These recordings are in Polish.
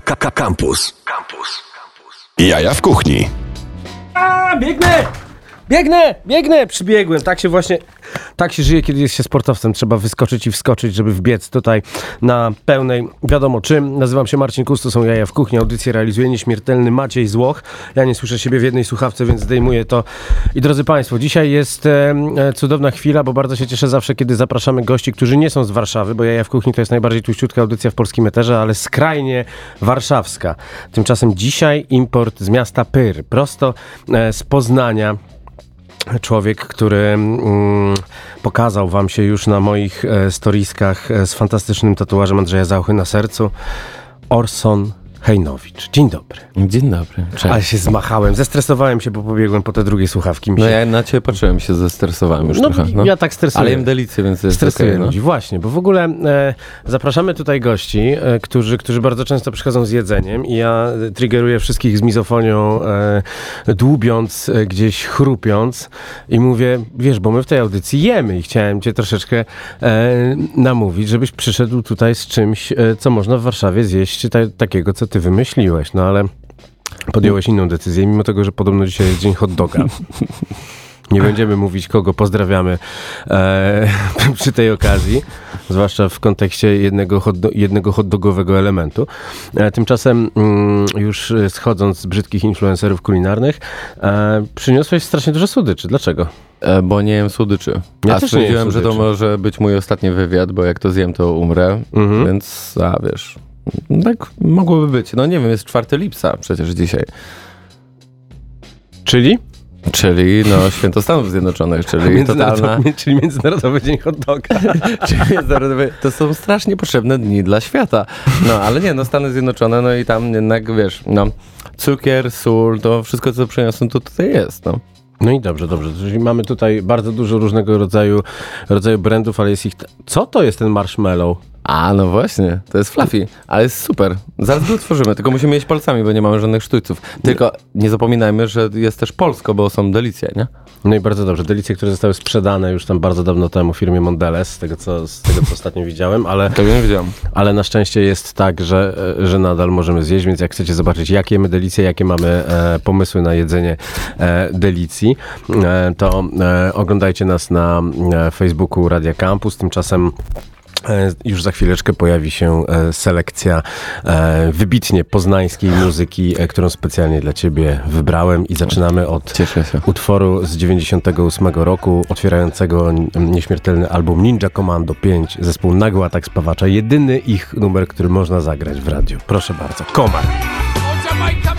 Campus. Campus. Jaja w kuchni. A, biegnę! Biegnę! Biegnę! Przybiegłem. Tak się właśnie, tak się żyje, kiedy jest się sportowcem. Trzeba wyskoczyć i wskoczyć, żeby wbiec tutaj na pełnej, wiadomo czym. Nazywam się Marcin Kustu, są Jaja w Kuchni. Audycję realizuje nieśmiertelny Maciej Złoch. Ja nie słyszę siebie w jednej słuchawce, więc zdejmuję to. I drodzy Państwo, dzisiaj jest e, cudowna chwila, bo bardzo się cieszę zawsze, kiedy zapraszamy gości, którzy nie są z Warszawy, bo Jaja w Kuchni to jest najbardziej tuściutka audycja w polskim eterze, ale skrajnie warszawska. Tymczasem dzisiaj import z miasta Pyr, prosto e, z Poznania człowiek, który mm, pokazał wam się już na moich e, storiskach e, z fantastycznym tatuażem Andrzeja Zauchy na sercu. Orson Hejnowicz. Dzień dobry. Dzień dobry. Cześć. Ale się zmachałem, zestresowałem się, bo pobiegłem po te drugie słuchawki. No się... ja na ciebie patrzyłem, się zestresowałem już no, trochę. No. ja tak stresuję. Ale jem delicję, więc jest Stresuję okej, no. ludzi, właśnie, bo w ogóle e, zapraszamy tutaj gości, e, którzy, którzy bardzo często przychodzą z jedzeniem i ja e, triggeruję wszystkich z mizofonią, e, dłubiąc, e, gdzieś chrupiąc i mówię, wiesz, bo my w tej audycji jemy i chciałem cię troszeczkę e, namówić, żebyś przyszedł tutaj z czymś, co można w Warszawie zjeść, ta, takiego, co ty wymyśliłeś, no ale podjąłeś inną decyzję, mimo tego, że podobno dzisiaj jest dzień hot doga. Nie będziemy mówić, kogo pozdrawiamy e, przy tej okazji, zwłaszcza w kontekście jednego, hot jednego hotdogowego elementu. E, tymczasem, mm, już schodząc z brzydkich influencerów kulinarnych, e, przyniosłeś strasznie dużo słodyczy. Dlaczego? E, Bo nie jem słodyczy. Ja a też nie jem stwierdziłem, że to może być mój ostatni wywiad, bo jak to zjem, to umrę. Mhm. Więc, a wiesz, tak mogłoby być. No nie wiem, jest 4 lipca przecież dzisiaj. Czyli? Czyli no święto Stanów Zjednoczonych, czyli totalna... Międzynarodowy, czyli Międzynarodowy Dzień Hot Doga. Czyli międzynarodowy- To są strasznie potrzebne dni dla świata. No, ale nie, no Stany Zjednoczone, no i tam jednak, wiesz, no, cukier, sól, to wszystko, co przyniosłem, to tutaj jest, no. No i dobrze, dobrze. Czyli mamy tutaj bardzo dużo różnego rodzaju, rodzaju brandów, ale jest ich... Co to jest ten marshmallow? A, no właśnie, to jest fluffy, ale jest super. Zaraz go otworzymy, tylko musimy jeść palcami, bo nie mamy żadnych sztućców. Tylko nie zapominajmy, że jest też polsko, bo są delicje, nie? No i bardzo dobrze. Delicje, które zostały sprzedane już tam bardzo dawno temu firmie Mondelez, z tego co, z tego, co ostatnio widziałem, ale, Tego nie wiedziałem. ale na szczęście jest tak, że, e, że nadal możemy zjeść, więc jak chcecie zobaczyć, jakie jemy delicje, jakie mamy e, pomysły na jedzenie e, delicji, e, to e, oglądajcie nas na e, Facebooku Radia Campus. Tymczasem Już za chwileczkę pojawi się e, selekcja e, wybitnie poznańskiej muzyki, e, którą specjalnie dla Ciebie wybrałem i zaczynamy od utworu z 98 roku, otwierającego nieśmiertelny album Ninja Commando 5, zespół Nagły Atak Spawacza. Jedyny ich numer, który można zagrać w radiu. Proszę bardzo. Komar. Jamaica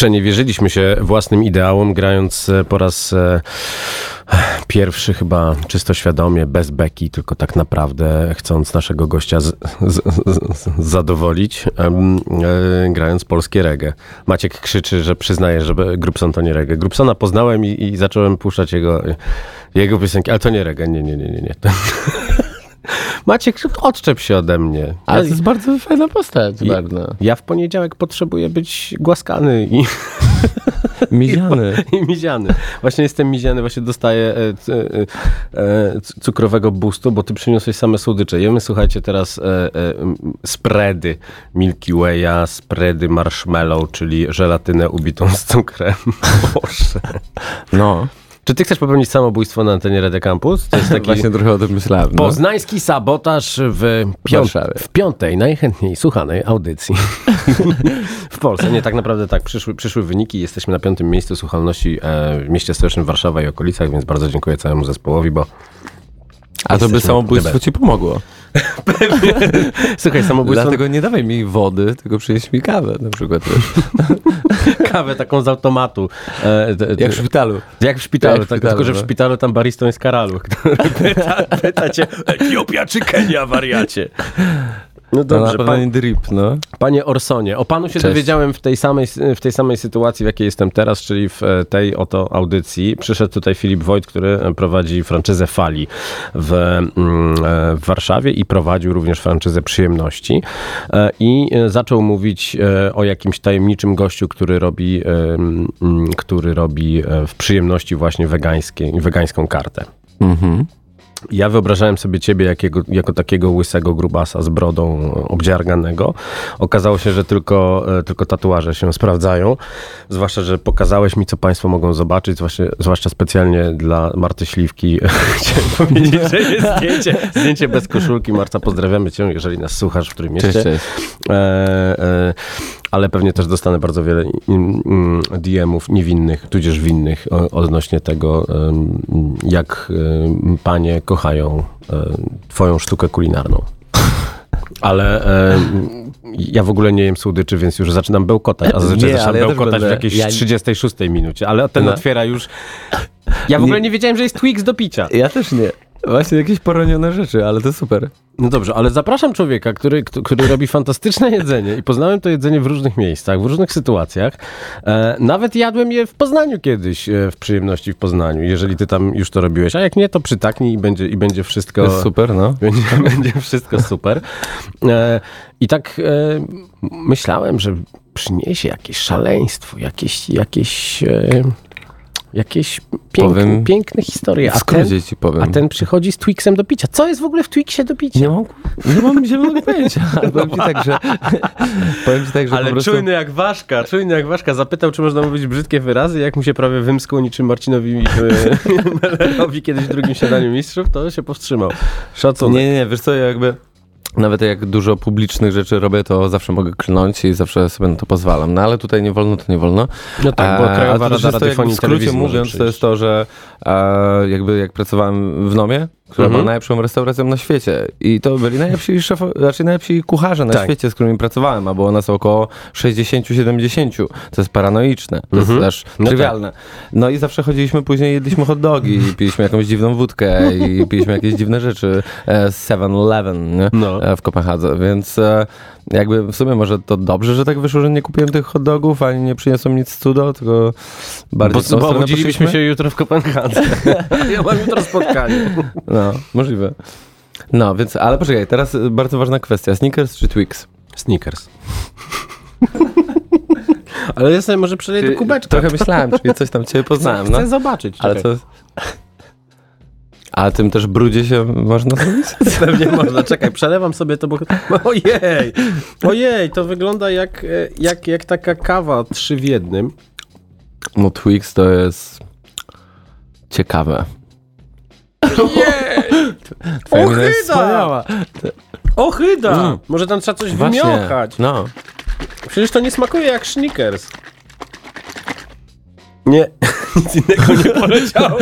Przeniewierzyliśmy się własnym ideałom, grając e, po raz e, pierwszy chyba czysto świadomie, bez beki, tylko tak naprawdę chcąc naszego gościa z, z, z, zadowolić, e, grając polskie reggae. Maciek krzyczy, że przyznaje, że Grubson to nie reggae. Grubsona poznałem i, i zacząłem puszczać jego, jego piosenki, ale to nie reggae, nie, nie, nie, nie. nie. Maciek, odczep się ode mnie. Ale Ja- to jest bardzo fajna postać, I- bardzo. ja w poniedziałek potrzebuję być głaskany i, Miziany. i miziany. Właśnie jestem miziany, właśnie dostaję e, e, e, cukrowego boostu, bo ty przyniosłeś same słodycze. Jemy, słuchajcie, teraz e, e, spready Milky Way'a, spready marshmallow, czyli żelatynę ubitą z cukrem. Boże. No, Czy ty chcesz popełnić samobójstwo na antenie Rede Campus? To jest taki... właśnie trochę o tym myślałem. No. Poznański sabotaż w, pią- Warszawie. w piątej najchętniej słuchanej audycji w Polsce. Nie, tak naprawdę tak, przyszły, przyszły wyniki. Jesteśmy na piątym miejscu słuchalności e, w mieście stołecznym Warszawa i okolicach, więc bardzo dziękuję całemu zespołowi, bo A to by samobójstwo ci pomogło. słuchaj, samobójstwo, Dlatego nie dawaj mi wody, tylko przynieś mi kawę na przykład. Kawę taką z automatu. E, d- d- Jak w szpitalu. jak w szpitalu, jak w tak, szpitalu, tylko że w no. szpitalu tam baristą jest Karalu, który pyta, pyta cię Etiopia czy Kenia, wariacie? No No, dobrze, na pewno pan, drip, no. Panie Orsonie, o panu się Cześć. dowiedziałem w tej, samej, w tej samej sytuacji, w jakiej jestem teraz, czyli w e, tej oto audycji. Przyszedł tutaj Filip Wojt, który prowadzi franczyzę Fali w, mm, e, w Warszawie i prowadził również franczyzę Przyjemności. E, I e, zaczął mówić e, o jakimś tajemniczym gościu, który robi, e, który robi e, w przyjemności właśnie wegańskie, wegańską kartę. Mhm. Ja wyobrażałem sobie ciebie jakiego, jako takiego łysego grubasa z brodą e, obdziarganego. Okazało się, że tylko, e, tylko tatuaże się sprawdzają. Zwłaszcza, że pokazałeś mi, co państwo mogą zobaczyć, zwłaszcza, zwłaszcza specjalnie dla Marty Śliwki. Chciałem powiedzieć, że jest zdjęcie, zdjęcie bez koszulki. Marta, pozdrawiamy cię, jeżeli nas słuchasz w którym mieście. Cześć, cześć. E, e, ale pewnie też dostanę bardzo wiele DM-ów niewinnych, tudzież winnych odnośnie tego, jak panie kochają e, twoją sztukę kulinarną. Ale ja w ogóle nie jem słodyczy, więc już zaczynam bełkotać, a zazwyczaj Nie, zaczynam ja bełkotać w będę- jakiejś ja- 36 minucie, ale ten No. otwiera już... Ja w ogóle Nie- nie wiedziałem, że jest Twix do picia. Ja też nie. Właśnie jakieś poronione rzeczy, ale to super. No dobrze, ale zapraszam człowieka, który, który robi fantastyczne jedzenie i poznałem to jedzenie w różnych miejscach, w różnych sytuacjach. E, nawet jadłem je w Poznaniu kiedyś, e, w przyjemności w Poznaniu, jeżeli ty tam już to robiłeś. A jak nie, to przytaknij i będzie, i będzie wszystko... Jest super, no. Będzie, będzie wszystko super. E, I tak myślałem, że przyniesie jakieś szaleństwo, jakieś, jakieś, jakieś piękne, Powiem- piękne historie. W A ten, ci powiem. a ten przychodzi z Twixem do picia. Co jest w ogóle w Twixie do picia? Nie mam, nie mam zielonego pojęcia. Ale powiem ci tak, że... powiem ci tak, że Ale po prostu... czujny jak ważka, czujny jak ważka. Zapytał, czy można mówić brzydkie wyrazy, jak mu się prawie wymskło niczym Marcinowi Mellerowi kiedyś w drugim siadaniu mistrzów, to się powstrzymał. Szacunek. Nie, nie, nie, wiesz co, ja jakby nawet jak dużo publicznych rzeczy robię, to zawsze mogę klnąć i zawsze sobie na to pozwalam. No ale tutaj nie wolno, to nie wolno. No tak, bo Krajowa to Rada Radiofonii i W skrócie Telewizji mówiąc, to jest to, że jakby jak pracowałem w Nomie, która Mhm. była najlepszą restauracją na świecie i to byli najlepsi szefo, znaczy najlepsi kucharze na Tak. świecie, z którymi pracowałem, a było nas około 60-70. To jest paranoiczne, to Mhm. jest aż No trywialne. No i zawsze chodziliśmy później, jedliśmy hot dogi i piliśmy jakąś dziwną wódkę i piliśmy jakieś dziwne rzeczy e, z 7-Eleven nie? No. E, w Kopenhadze, więc e, jakby w sumie może to dobrze, że tak wyszło, że nie kupiłem tych hot dogów, ani nie przyniosłem nic cudo, tylko bardziej Bo, bo obudzilibyśmy się jutro w Kopenhadze. ja mam jutro spotkanie. No, możliwe. No, więc, ale poczekaj, teraz y, bardzo ważna kwestia. Snickers czy Twix? Snickers. Ale ja sobie może przeleję do kubeczka. Trochę myślałem, czyli coś tam ciebie poznałem, no. Chcę zobaczyć. Ale czekaj. to... A tym też brudzie się można zrobić? Pewnie można. Czekaj, przelewam sobie to, bo... Ojej! Ojej, to wygląda jak, e, jak, jak taka kawa trzy w jednym. No Twix to jest ciekawe. Twoja mina jest Ohyda! wspaniała. Ochyda! Mm. Może tam trzeba coś Właśnie, wymiąchać. no. Przecież to nie smakuje jak Snickers. Nie, nic innego nie poleciało.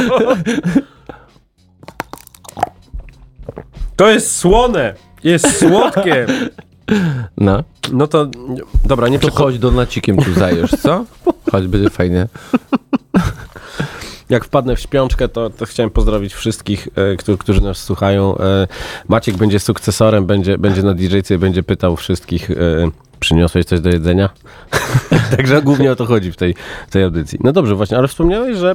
To jest słone. Jest słodkie. No. No to, dobra, nie To przechodź. chodź do nacikiem tu zajesz, co? Choć będzie fajnie. Jak wpadnę w śpiączkę, to, to chciałem pozdrowić wszystkich, e, którzy, którzy nas słuchają. E, Maciek będzie sukcesorem, będzie, będzie na DJ-ce i będzie pytał wszystkich, e, przyniosłeś coś do jedzenia? Także głównie o to chodzi w tej, tej audycji. No dobrze, właśnie, ale wspomniałeś, że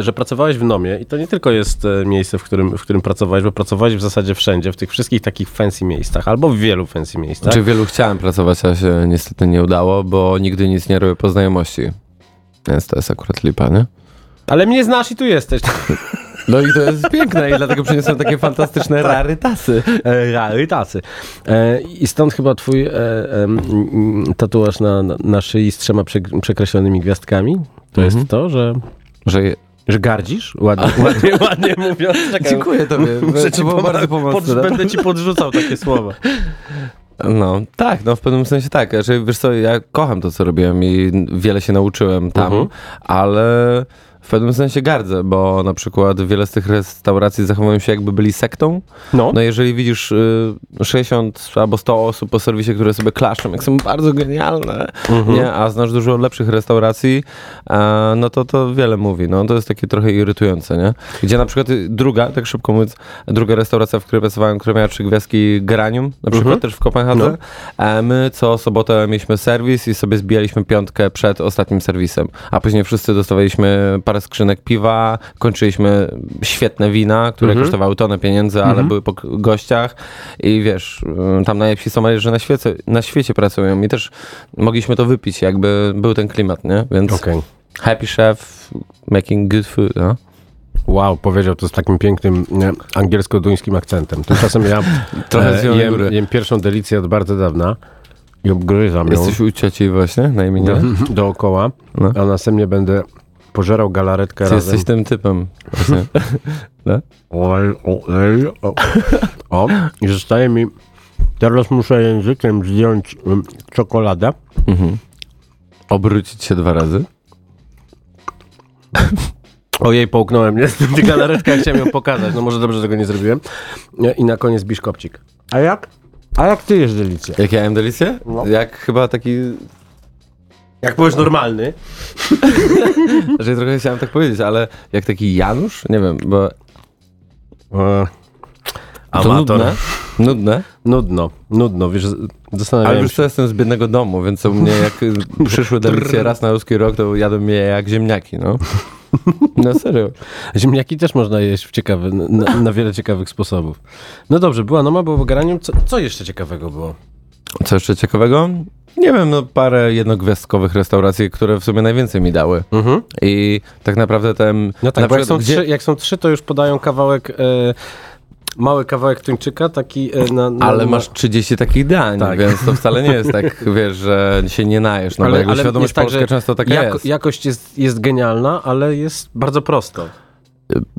że pracowałeś w Nomie i to nie tylko jest miejsce, w którym, w którym pracowałeś, bo pracowałeś w zasadzie wszędzie, w tych wszystkich takich fancy miejscach, albo w wielu fancy miejscach. Czy wielu chciałem pracować, a się niestety nie udało, bo nigdy nic nie robię po znajomości. Więc to jest akurat lipa, nie? Ale mnie znasz i tu jesteś. No i to jest piękne i dlatego przyniosłem takie fantastyczne rarytasy. E, rarytasy. E, I stąd chyba twój e, tatuaż na, na, szyi z trzema prze, przekreślonymi gwiazdkami. To Mhm. jest to, że, Że je... że gardzisz? Ładnie, ładnie, ładnie mówiąc. Czekaj, Dziękuję tobie. Muszę To ci było bardzo pomocne. Pod, będę ci podrzucał takie słowa. No, tak, no w pewnym sensie tak. Znaczy, wiesz co, ja kocham to, co robiłem i wiele się nauczyłem tam, Mhm. ale w pewnym sensie gardzę, bo na przykład wiele z tych restauracji zachowują się jakby byli sektą. No. No jeżeli widzisz y, 60 albo 100 osób po serwisie, które sobie klaszczą, jak są bardzo genialne, nie? a znasz dużo lepszych restauracji, a, no to to wiele mówi. No to jest takie trochę irytujące, nie? Gdzie na przykład druga, tak szybko mówiąc, druga restauracja, w której pracowałem, która miała trzy gwiazdki Granium, na przykład też w Kopenhadze, e, my co sobotę mieliśmy serwis i sobie zbijaliśmy piątkę przed ostatnim serwisem, a później wszyscy dostawaliśmy parę skrzynek piwa, kończyliśmy świetne wina, które kosztowały tonę pieniędzy, ale były po gościach i wiesz, y, tam najlepsi somalierzy na świecie, na świecie pracują i też mogliśmy to wypić, jakby był ten klimat, nie? Więc Okej. happy chef, making good food, no? Wow, powiedział to z takim pięknym angielsko-duńskim akcentem. Tymczasem ja Trochę z Zielonej jem, jem pierwszą delicję od bardzo dawna i obgryzam ją Jesteś u cioci właśnie na imieniu? dookoła, No. a następnie będę pożerał galaretkę Ty razem. jesteś tym typem. No? Oj, oj, o. o, i zostaje mi... Teraz muszę językiem zdjąć um, czekoladę. mhm. Obrócić się dwa razy. Ojej, połknąłem niestety galaretkę, ja chciałem ją pokazać. No może dobrze, że tego nie zrobiłem. Nie, I na koniec biszkopcik. A jak? A jak ty jesz delicję? Jak ja jem delicję? No. Jak chyba taki... Jak byłeś normalny. Że trochę chciałem tak powiedzieć, ale jak taki Janusz? Nie wiem, bo... E, To amator. nudne. Nudne. Nudno, nudno, wiesz, Ale zastanawiałem już się. to jestem z biednego domu, więc u mnie jak przyszły delicje raz na ruski rok, to jadłem je jak ziemniaki, no. No serio. Ziemniaki też można jeść w ciekawy, na, na wiele ciekawych sposobów. No dobrze, była Noma, było Garanium. Co, co jeszcze ciekawego było? Co jeszcze ciekawego? Nie wiem, no parę jednogwiazdkowych restauracji, które w sumie najwięcej mi dały. Mhm. I tak naprawdę ten... No tak, na bo jak są, trzy, jak są trzy, to już podają kawałek, e, mały kawałek tuńczyka, taki e, na, na... Ale masz 30 takich dań, Tak. więc to wcale nie jest tak, wiesz, że się nie najesz. No bo ale, jakby ale świadomość tak, polska często taka jako, jest. jakość jest, jest genialna, ale jest bardzo prosto.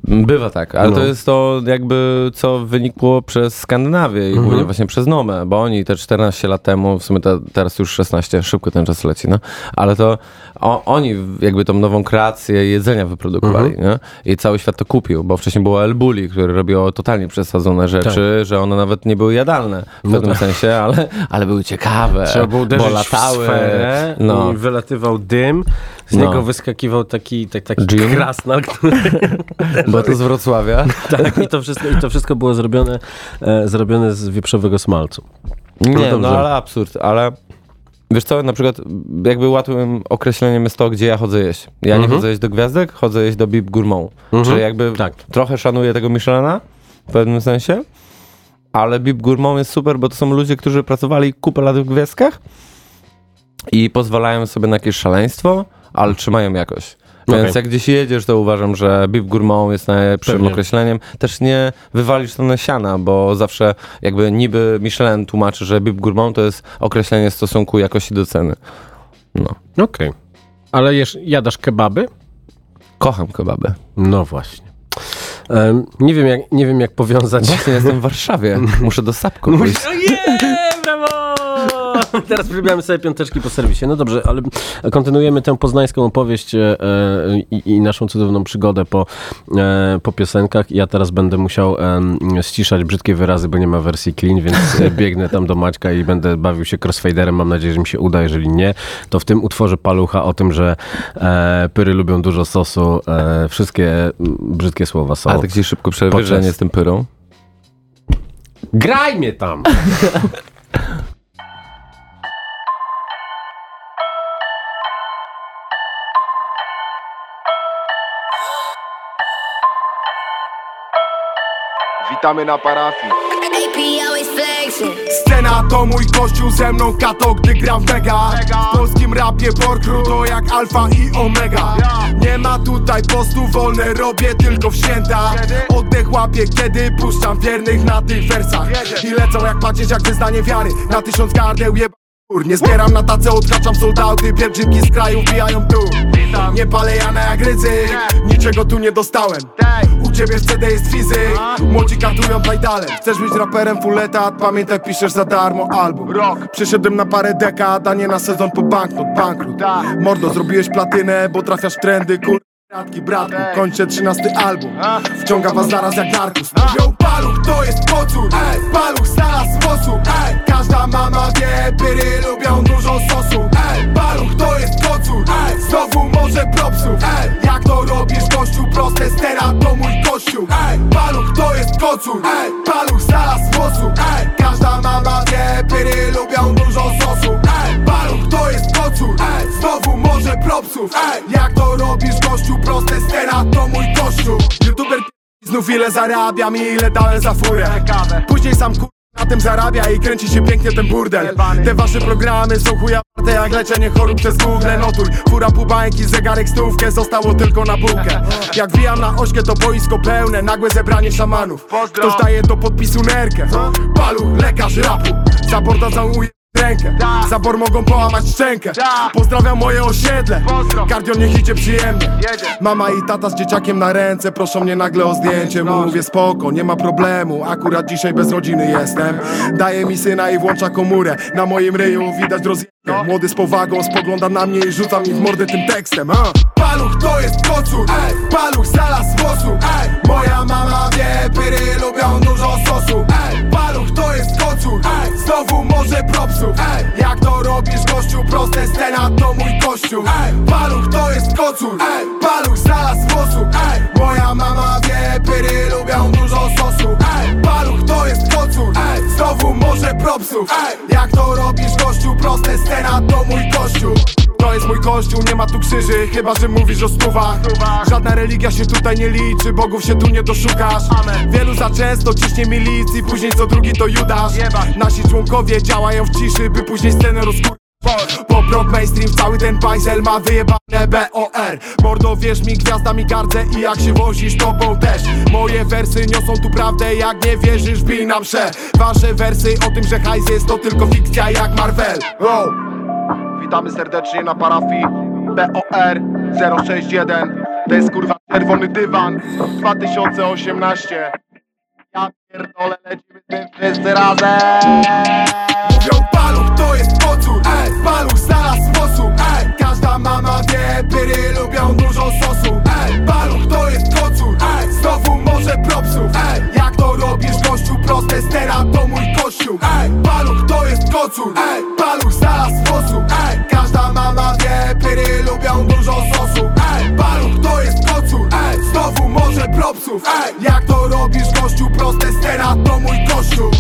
Bywa tak, ale No. to jest to jakby co wynikło przez Skandynawię i Mhm. głównie właśnie przez Nomę, bo oni te 14 lat temu, w sumie te, teraz już 16, szybko ten czas leci, no, ale to o, oni jakby tą nową kreację jedzenia wyprodukowali, Mhm. nie? I cały świat to kupił, bo wcześniej było El Bulli, które robiło totalnie przesadzone rzeczy, że one nawet nie były jadalne w No pewnym tak. sensie, ale, ale były ciekawe, Trzeba było bo latały, w sferę no. i wylatywał dym, z No. niego wyskakiwał taki, tak, taki Dżin? krasnal, który bo to z Wrocławia. Tak, i to wszystko, i to wszystko było zrobione, e, zrobione z wieprzowego smalcu. Nie, no, dobrze. ale absurd, ale wiesz co, na przykład jakby łatwym określeniem jest to, gdzie ja chodzę jeść. Ja nie Mhm. chodzę jeść do gwiazdek, chodzę jeść do Bib Gourmand. Czyli jakby Tak. trochę szanuję tego Michelina w pewnym sensie, ale Bib Gourmand jest super, bo to są ludzie, którzy pracowali kupę lat w gwiazdkach i pozwalają sobie na jakieś szaleństwo, ale trzymają jakoś. Więc Okej. jak gdzieś jedziesz, to uważam, że Bib Gourmand jest najlepszym Pewnie. określeniem. Też nie wywalisz to na siana, bo zawsze jakby niby Michelin tłumaczy, że Bib Gourmand to jest określenie stosunku jakości do ceny. No. Okej. Ale jesz, jadasz kebaby? Kocham kebaby. No właśnie. Em, nie, wiem jak, nie wiem jak powiązać... Właśnie jestem w Warszawie. Muszę do Sapko pójść. Ojej, brawo! Teraz przybijamy sobie piąteczki po serwisie. No dobrze, ale kontynuujemy tę poznańską opowieść e, e, i, i naszą cudowną przygodę po, e, po piosenkach. Ja teraz będę musiał em, ściszać brzydkie wyrazy, bo nie ma wersji clean, więc e, biegnę tam do Maćka i będę bawił się crossfaderem. Mam nadzieję, że mi się uda. Jeżeli nie, to w tym utworze palucha o tym, że e, pyry lubią dużo sosu. E, wszystkie brzydkie słowa są. A tak ci szybko przerwę, że Podczas- nie z tym pyrą. Graj mnie tam! Witamy na parafii. AP always flexing. Scena to mój kościół, ze mną kato, gdy gram w mega. W polskim rapie porkru to jak alfa i omega. Nie ma tutaj postu, wolne robię tylko w święta. Oddech łapię, kiedy puszczam wiernych na tych wersach. I lecą jak patrzeć jak wyznanie wiary. Na tysiąc gardeł Kur, Nie zbieram na tacę, odhaczam soldauty Pielgrzymki z kraju wbijają tu Nie palę jana jak ryzyk Niczego tu nie dostałem. U ciebie w CD jest fizyk Młodzi kartują tajdalem Chcesz być raperem full etat Pamiętaj piszesz za darmo album. Rok Przyszedłem na parę dekad A nie na sezon po banknot, bankrut. Mordo, zrobiłeś platynę Bo trafiasz w trendy, kul Bratki, bratku, kończę trzynasty album. Wciąga was zaraz jak Darkus Mówią paluch to jest kocur Ej, paluch znalazł sposób. Ej, każda mama wie, pyry lubią dużo sosu. Ej, paluch to jest kocur Ej, znowu może propsów. Ej, jak to robisz gościu, proste stera to mój kościół. Ej, paluch to jest kocur Ej, paluch znalazł sposób. Ej, każda mama wie, pyry lubią dużo sosu. Ej, paluch to jest kocur Ej, jak to robisz gościu, proste stera to mój kościół. YouTuber p- znów ile zarabiam i ile dałem za furę. Później sam kur... Na tym zarabia i kręci się pięknie ten burdel. Te wasze programy są chuja warte jak leczenie chorób przez Google. Notur, fura pubańki, zegarek stówkę Zostało tylko na bułkę. Jak wijam na ośkę to boisko pełne Nagłe zebranie szamanów. Ktoś daje do podpisu nerkę. Paluch, lekarz rapu. Zaborda całuje rękę. Zabor mogą połamać szczękę. Pozdrawiam moje osiedle. Kardion niech idzie przyjemnie. Mama i tata z dzieciakiem na ręce Proszą mnie nagle o zdjęcie. Mówię spoko, nie ma problemu Akurat dzisiaj bez rodziny jestem. Daje mi syna i włącza komórę. Na moim ryju widać rozjebkę. Młody z powagą spogląda na mnie i rzuca mi w mordę tym tekstem a. Paluch to jest kocur Ej, Paluch znalazł sposób Ej, Moja mama wie, pyry lubią dużo sosu Ej, Paluch to jest kocur Ej, Znowu może propsów Ej, Jak to robisz gościu, proste scena to mój kościół. Ej, Paluch to jest kocur Ej, Paluch znalazł sposób Ej, Moja mama wie, pyry lubią dużo sosu. Ej, Paluch to jest kocur Ej, Znowu może propsów Ej, Jak to robisz gościu, proste scena to mój kościół to jest mój kościół, nie ma tu krzyży, chyba że mówisz o stówach. Żadna religia się tutaj nie liczy, bogów się tu nie doszukasz. Wielu za często ciśnie milicji, później co drugi to Judasz. Nasi członkowie działają w ciszy, by później scenę rozkur... Pop rock mainstream, cały ten bajzel ma wyjebane BOR Mordo wierz mi, gwiazdami gardzę i jak się wozisz tobą też. Moje wersy niosą tu prawdę, jak nie wierzysz bij nam sze Wasze wersy o tym, że hajs jest to tylko fikcja jak Marvel. Witamy serdecznie na parafii BOR 061 To jest kurwa czerwony dywan 2018 Ja pierdolę, lecimy z tym wszyscy razem. Mówią paluch to jest kocur Ej, paluch znalazł sposób Ej, każda mama wie, pyry lubią dużo sosu Ej, paluch to jest kocur Ej, znowu może propsów Ej, jak to robisz gościu, proste stera to mój Ej, paluch to jest kocur Ej, paluch znalazł sposób Ej, każda mama wie, pyry lubią dużo sosu. Ej, paluch to jest kocur Ej, znowu może propsów. Ej, jak to robisz gościu, proste stera to mój kościół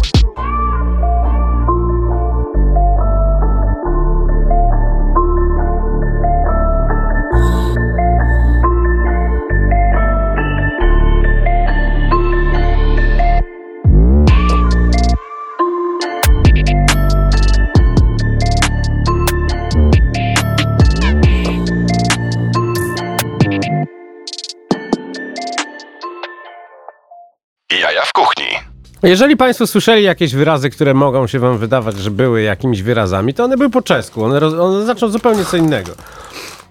Jeżeli Państwo słyszeli jakieś wyrazy, które mogą się Wam wydawać, że były jakimiś wyrazami, to one były po czesku. One, roz, one znaczą zupełnie co innego.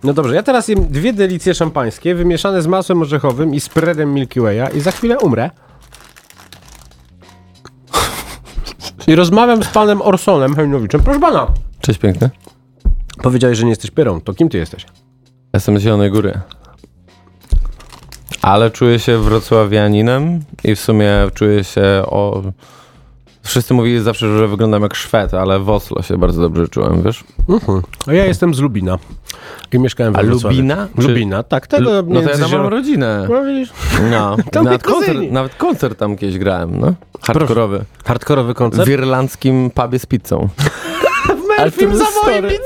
No dobrze, ja teraz jem dwie delicje szampańskie wymieszane z masłem orzechowym i spreadem Milky Way'a i za chwilę umrę. I rozmawiam z panem Orsonem Hejnowiczem. Proszę pana, Cześć piękny. Powiedziałeś, że nie jesteś pyrą. To kim ty jesteś? Jestem z Zielonej Góry. Ale czuję się wrocławianinem i w sumie czuję się o... Wszyscy mówili zawsze, że wyglądam jak Szwed, ale w Oslo się bardzo dobrze czułem, wiesz? Mhm. A ja jestem z Lubina. I mieszkałem we A Wrocławiu. Lubina? Czy- Lubina, tak. Tego no to ja tam mam rodzinę. No widzisz, No, nawet, koncert, nawet koncert tam kiedyś grałem, no. Hardkorowy. hardkorowy koncert. W irlandzkim pubie z pizzą. Film true za moim story.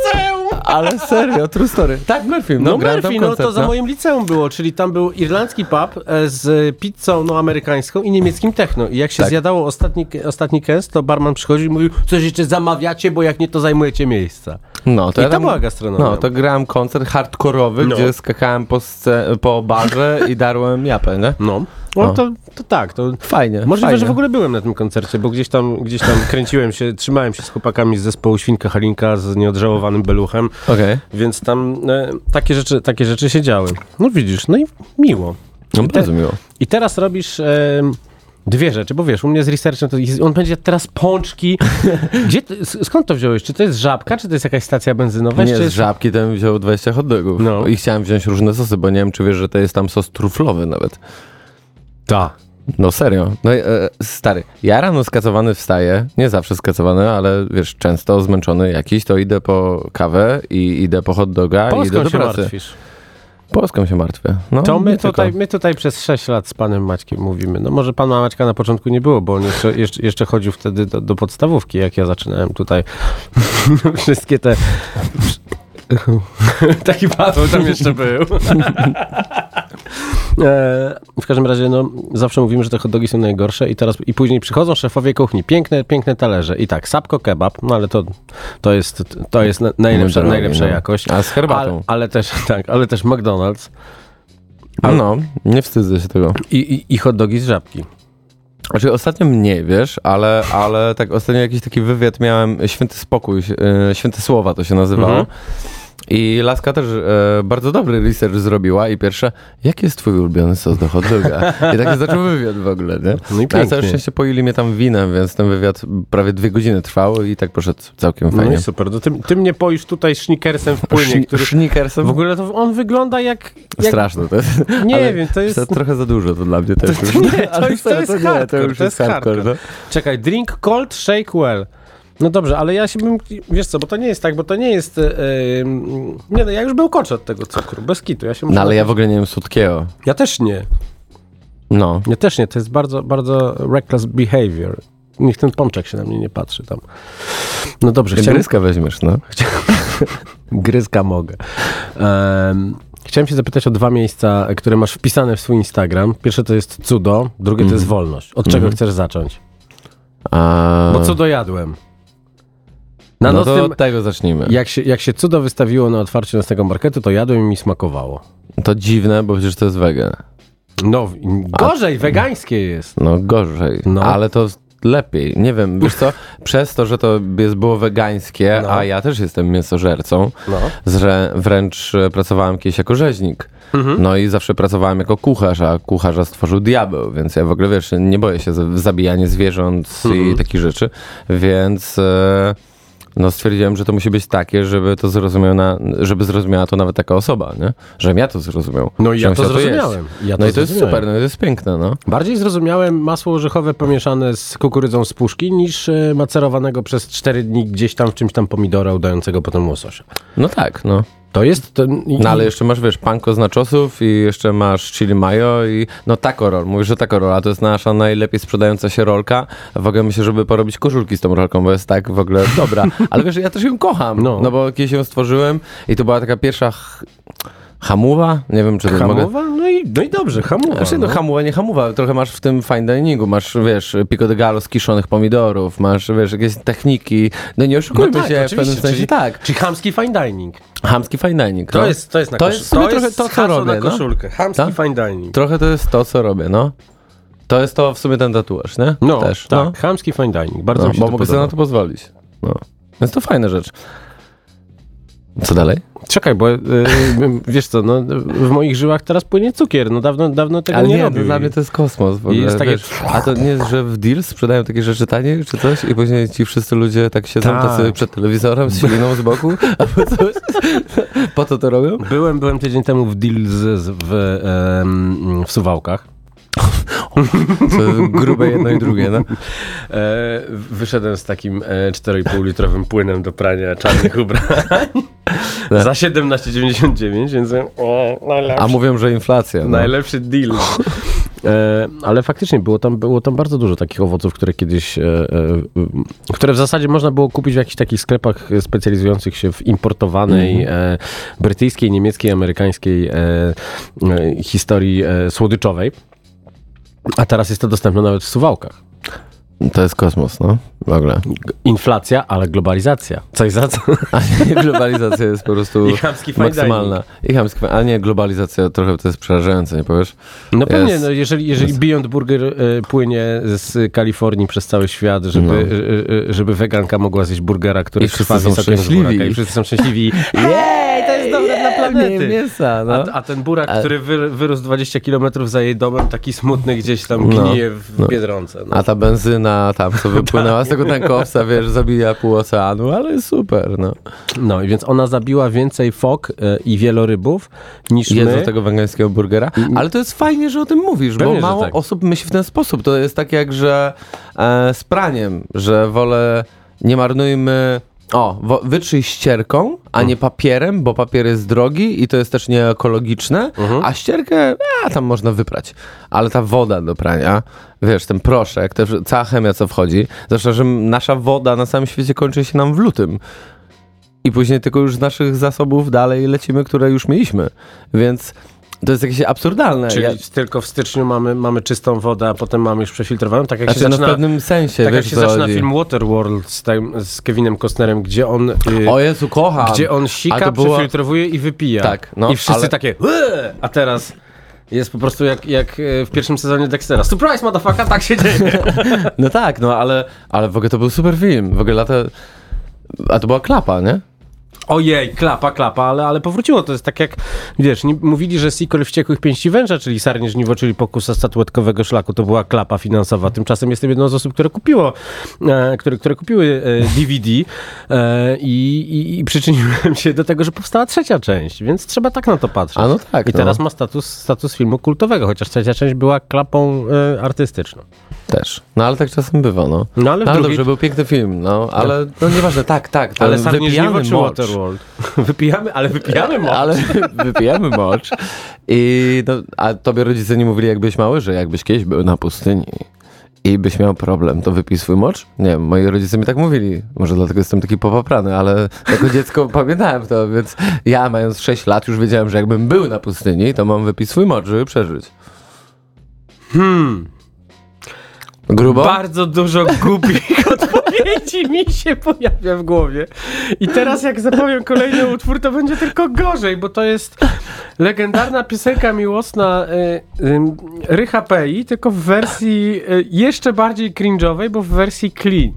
Ale serio, true story. Tak, Murphy, no, No Murphy, no koncert, to za moim liceum było, czyli tam był irlandzki pub e, z pizzą no, amerykańską i niemieckim techno. I jak się Tak. zjadało ostatni, ostatni kęs, to barman przychodził i mówił, coś jeszcze zamawiacie, bo jak nie, to zajmujecie miejsca. No, to I ja to tam, była gastronomia. No, to grałem koncert hardkorowy, No. gdzie skakałem po, sce- po barze i darłem japę, nie? No, no O. to, to tak, to... Fajnie, Możliwe, fajnie. że w ogóle byłem na tym koncercie, bo gdzieś tam, gdzieś tam kręciłem się, trzymałem się z chłopakami z zespołu Świnka Halinka z nieodżałowanym beluchem, Okej. więc tam e, takie, rzeczy, takie rzeczy się działy. No widzisz, no i miło. No, bardzo miło. I teraz robisz e, dwie rzeczy, bo wiesz, u mnie z researchem to jest- on będzie teraz pączki. Gdzie ty, skąd to wziąłeś? Czy to jest żabka, czy to jest jakaś stacja benzynowa? Nie, z jest... żabki ten wziął 20 hot dogów. No. I chciałem wziąć różne sosy, bo nie wiem, czy wiesz, że to jest tam sos truflowy nawet. Ta. No serio. No e, stary, ja rano skacowany wstaję, nie zawsze skacowany, ale wiesz, często zmęczony jakiś, to idę po kawę i idę po hot doga i idę Polską do pracy. martwisz. Polską się martwię. No, To my tylko. tutaj, my tutaj przez 6 lat z panem Maćkiem mówimy. No może pana Maćka na początku nie było, bo on jeszcze, jeszcze, jeszcze chodził wtedy do, do podstawówki, jak ja zaczynałem tutaj wszystkie te... Taki Paweł tam jeszcze był. E, w każdym razie, no, zawsze mówimy, że te hot dogi są najgorsze i teraz i później przychodzą szefowie kuchni, piękne, piękne talerze i tak, sapko kebab, no ale to, to jest, to jest na- najlepsza, najlepsza no. jakość. A z herbatą. Ale, ale też, tak, ale też McDonald's A no, nie wstydzę się tego. i, i, i hot dogi z żabki. Znaczy ostatnio mniej, wiesz, ale, ale tak ostatnio jakiś taki wywiad miałem, Święty Spokój, e, Święte Słowa to się nazywało. Mhm. I Laska też e, bardzo dobry research zrobiła i pierwsze, jaki jest twój ulubiony sos do hot doga? I taki zaczął wywiad w ogóle, nie? No i A całe pięknie. szczęście poili mnie tam winem, więc ten wywiad prawie dwie godziny trwał i tak poszedł całkiem No fajnie. i super. No ty, ty mnie poisz tutaj sznickersem w płynie, Szni- który... Sznickersem? W ogóle to on wygląda jak... jak Straszne to jest. Nie Ale wiem, to jest... To trochę za dużo to dla mnie też. to nie, to Ale jest- to jest hardcore, to już to jest hardcore. hardcore. Czekaj, drink cold, shake well. No dobrze, ale ja się bym... Wiesz co, bo to nie jest tak, bo to nie jest... Yy, nie no, ja już bełkoczę od tego cukru, bez kitu. Ja się No ale ja w ogóle nie wiem słodkiego. Ja też nie. No. Ja też nie, to jest bardzo, bardzo reckless behavior. Niech ten pączek się na mnie nie patrzy tam. No dobrze, chciałem... Gryzka weźmiesz, no. Gryzka mogę. Em, chciałem się zapytać o dwa miejsca, które masz wpisane w swój Instagram. Pierwsze to jest cudo, drugie to jest wolność. Od czego chcesz zacząć? A... Bo cudo jadłem. Na no to nocnym, od tego zacznijmy. jak, się, jak się cudo wystawiło na otwarciu nocnego marketu, to jadłem i mi smakowało. To dziwne, bo przecież to jest wegan. No, gorzej, wegańskie jest. No gorzej, No. ale to lepiej. Nie wiem, wiesz co, przez to, że to jest, było wegańskie, No. a ja też jestem mięsożercą, No. zre, wręcz e, pracowałem kiedyś jako rzeźnik. Mhm. No i zawsze pracowałem jako kucharz, a kucharza stworzył diabeł, więc ja w ogóle, wiesz, nie boję się za zabijania zwierząt Mhm. i takich rzeczy, więc... E, no stwierdziłem, że to musi być takie, żeby to zrozumiał na, żeby zrozumiała to nawet taka osoba, nie? Żebym ja to zrozumiał. No i ja to chciał jeść. zrozumiałem. Ja no to i to jest zrozumiałem. super, no to jest piękne, no. Bardziej zrozumiałem masło orzechowe pomieszane z kukurydzą z puszki niż e, macerowanego przez 4 dni gdzieś tam w czymś tam pomidora udającego potem łososia. No tak, no. To jest... I, No ale jeszcze masz, wiesz, panko z nachosów i jeszcze masz chili mayo i no taco roll. Mówisz, że taco roll, a to jest nasza najlepiej sprzedająca się rolka. W ogóle myślę, żeby porobić koszulki z tą rolką, bo jest tak w ogóle dobra. Ale wiesz, ja też ją kocham, No. no, bo kiedyś ją stworzyłem i to była taka pierwsza ch- hamuwa, nie wiem, czy to mogę... Hamowa? No i, no i dobrze, hamowa. Znaczy, no, no. hamuwa, nie hamuwa, trochę masz w tym fine diningu, masz, wiesz, pico de gallo z kiszonych pomidorów, masz, wiesz, jakieś techniki, no nie oszukujmy tak, się, w pewnym sensie czyli- tak. Czyli chamski fine dining. Hamski fine dining, To, no. jest, to jest na To jest sumie trochę to, co robię, na no. koszulkę. Chamski Tak? fine dining. Trochę to jest to, co robię, no. To jest to w sumie ten tatuaż, nie? No, Też, tak, no. chamski fine dining. Bardzo no mi się bo to mogę sobie na to pozwolić. No. Więc to fajna rzecz. Co dalej? Czekaj, bo y, wiesz co, no, w moich żyłach teraz płynie cukier. No dawno, dawno tego Ale nie, nie, robił. dla mnie to jest kosmos w ogóle. jest takie- wiesz. A to nie jest, że w Deals sprzedają takie rzeczy taniej czy coś i później ci wszyscy ludzie tak siedzą Tak. tacy przed telewizorem z siliną z boku albo coś? Po to to robią? Byłem, byłem tydzień temu w deal z, z, w, em, w Suwałkach. Co grube jedno i drugie, no. E, wyszedłem z takim e, 4,5 litrowym płynem do prania czarnych ubrań za 17,99, więc e, najlepszy, A mówią, że inflacja. No. najlepszy deal. E, ale faktycznie było tam, było tam bardzo dużo takich owoców, które kiedyś, e, e, które w zasadzie można było kupić w jakichś takich sklepach specjalizujących się w importowanej e, brytyjskiej, niemieckiej, amerykańskiej e, e, historii e, słodyczowej. A teraz jest to dostępne nawet w Suwałkach. To jest kosmos, no. W ogóle. Inflacja, ale globalizacja. Coś za co? A nie, globalizacja jest po prostu I maksymalna. I chamski, a nie, globalizacja trochę to jest przerażające, nie powiesz? No pewnie, Jest. no jeżeli, jeżeli Beyond Burger e, płynie z Kalifornii przez cały świat, żeby, No. e, e, żeby weganka mogła zjeść burgera, który I wszyscy krwawi są szczęśliwi. I wszyscy są szczęśliwi. Jej, to jest dobre planety. mięsa, no. A, a ten burak, A- który wy, wyrósł 20 km za jej domem, taki smutny gdzieś tam No, gnije w no. Biedronce. No. A ta benzyna tam, co wypłynęła z tego tankowca, wiesz, zabija pół oceanu, ale super, no. no i więc ona zabiła więcej fok e, i wielorybów niż Jedzą my. tego wegańskiego burgera. Ale to jest fajnie, że o tym mówisz, Pewnie, bo mało tak. osób myśli w ten sposób. To jest tak jak, że e, z praniem, że wolę nie marnujmy... O, wytrzyj ścierką, a nie papierem, bo papier jest drogi i to jest też nieekologiczne, a ścierkę, a tam można wyprać. Ale ta woda do prania, wiesz, ten proszek, też cała chemia, co wchodzi, zresztą, że nasza woda na całym świecie kończy się nam w lutym. I później tylko już z naszych zasobów dalej lecimy, które już mieliśmy. Więc to jest jakieś absurdalne. Czyli Ja, tylko w styczniu mamy, mamy czystą wodę, a potem mamy już przefiltrowaną, tak jak znaczy, się no w zaczyna... pewnym sensie, Tak jak się zaczyna chodzi. film Waterworld z, tym, z Kevinem Costnerem, gdzie on, y, O Jezu, kocham! gdzie on sika, było- przefiltrowuje i wypija. Tak, no, I wszyscy ale- takie a teraz jest po prostu jak, jak y, w pierwszym sezonie Dextera. Surprise, motherfucker, tak się dzieje. No tak, no ale, ale w ogóle to był super film. W ogóle lata... A to była klapa, nie? Ojej, klapa, klapa, ale, ale powróciło. To jest tak jak, wiesz, nie, mówili, że sequel Wściekłych Pięści Węża, czyli Sarnie Żniwo, czyli Pokusa Statuetkowego Szlaku, to była klapa finansowa. Tymczasem jestem jedną z osób, które kupiło, e, które, które kupiły e, DVD e, i, i, i przyczyniłem się do tego, że powstała trzecia część, więc trzeba tak na to patrzeć. A no tak, I no. teraz ma status, status filmu kultowego, chociaż trzecia część była klapą e, artystyczną. Też. No ale tak czasem bywa, no. No ale drugiej- dobrze, był piękny film, no. Ale no nieważne, tak, tak. Ale Sarnie Żniwo czy. Wypijamy, ale wypijamy mocz. Ale wypijamy mocz. I no, a tobie rodzice nie mówili, jak byłeś mały, że jakbyś kiedyś był na pustyni i byś miał problem, to wypij swój mocz? Nie moi rodzice mi tak mówili. Może dlatego jestem taki popaprany, ale jako dziecko pamiętałem to, więc ja mając 6 lat już wiedziałem, że jakbym był na pustyni, to mam wypić swój mocz, żeby przeżyć. Hmm. Grubo? Bardzo dużo głupich odpowiedzi mi się pojawia w głowie. I teraz jak zapowiem kolejny utwór, to będzie tylko gorzej, bo to jest legendarna piosenka miłosna y, y, Rycha Pei, tylko w wersji y, jeszcze bardziej cringe'owej, bo w wersji clean.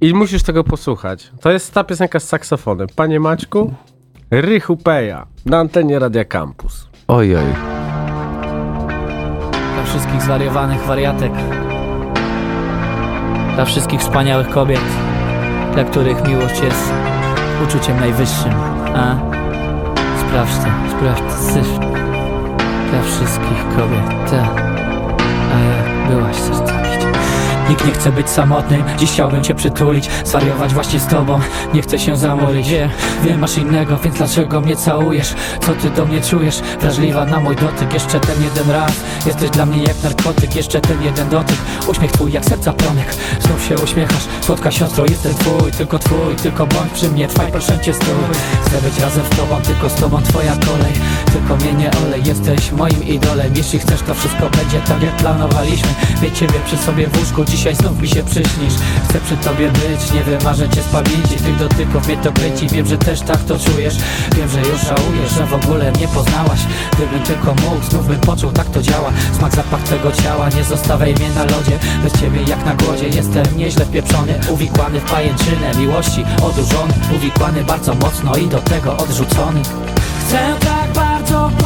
I musisz tego posłuchać. To jest ta piosenka z saksofonem. Panie Maćku, Rychu Peja na antenie Radia Campus. Oj, oj. Dla wszystkich zwariowanych wariatek. Dla wszystkich wspaniałych kobiet, dla których miłość jest uczuciem najwyższym. A sprawdź to, sprawdź to. Dla wszystkich kobiet, tak. A jak byłaś serca bić. Nikt nie chce być samotny, dziś chciałbym cię przytulić Zwariować właśnie z tobą, nie chcę się zamolić Wiem, wiem masz innego, więc dlaczego mnie całujesz? Co ty do mnie czujesz? Wrażliwa na mój dotyk, jeszcze ten jeden raz. Jesteś dla mnie jak narkotyk, jeszcze ten jeden dotyk. Uśmiech twój jak serca promyk, znów się uśmiechasz. Słodka siostro, jestem twój, tylko twój Tylko bądź przy mnie, trwaj proszę cię stój. Chcę być razem z tobą, tylko z tobą twoja kolej tylko olej Jesteś moim idolem. Jeśli chcesz to wszystko będzie tak jak planowaliśmy. Mieć ciebie przy sobie w łóżku Dzisiaj znów mi się przyśnisz. Chcę przy tobie być Nie wymarzę cię z pamięci Tych dotyków mnie to kręci Wiem, że też tak to czujesz. Wiem, że już żałujesz Że w ogóle mnie poznałaś. Gdybym tylko mógł Znów bym poczuł Tak to działa. Smak, zapach twego ciała Nie zostawiaj mnie na lodzie. Bez ciebie jak na głodzie Jestem nieźle wpieprzony. Uwikłany w pajęczynę Miłości odurzony. Uwikłany bardzo mocno I do tego odrzucony. Chcę tak bardzo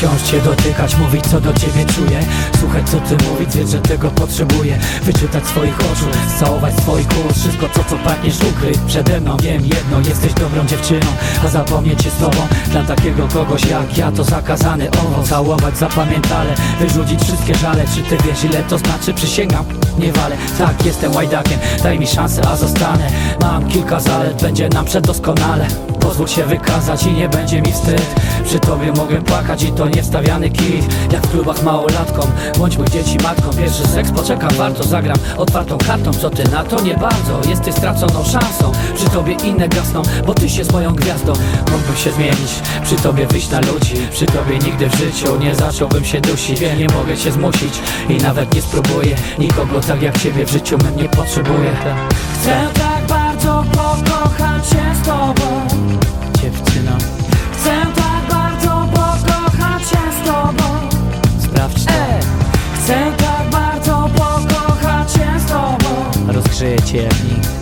Wciąż cię dotykać, mówić co do ciebie czuję. Słuchać co ty mówić, wiedz, że tego potrzebuję. Wyczytać swoich oczu, całować swoich ust Wszystko to co pragniesz ukryć przede mną Wiem jedno, jesteś dobrą dziewczyną A zapomnieć się z tobą. Dla takiego kogoś jak ja to zakazany owoc. Całować zapamiętale, wyrzucić wszystkie żale. Czy ty wiesz ile to znaczy? Przysięgam, nie walę Tak, jestem łajdakiem, daj mi szansę, a zostanę. Mam kilka zalet, będzie nam przedoskonale. Pozwól się wykazać i nie będzie mi wstyd. Przy tobie mogę płakać i to nie wstawiany kit Jak w klubach małolatkom, bądźmy dzieci matką. Pierwszy seks poczekam, warto zagram. Otwartą kartą Co ty na to? Nie bardzo, jesteś straconą szansą. Przy tobie inne gasną, bo ty się z moją gwiazdą. Mógłbym się zmienić, przy tobie wyjść na ludzi. Przy tobie nigdy w życiu nie zacząłbym się dusić. Nie mogę się zmusić i nawet nie spróbuję. Nikogo tak jak ciebie w życiu mnie nie potrzebuję Chcę tak bardzo pokochać się z tobą Cię jak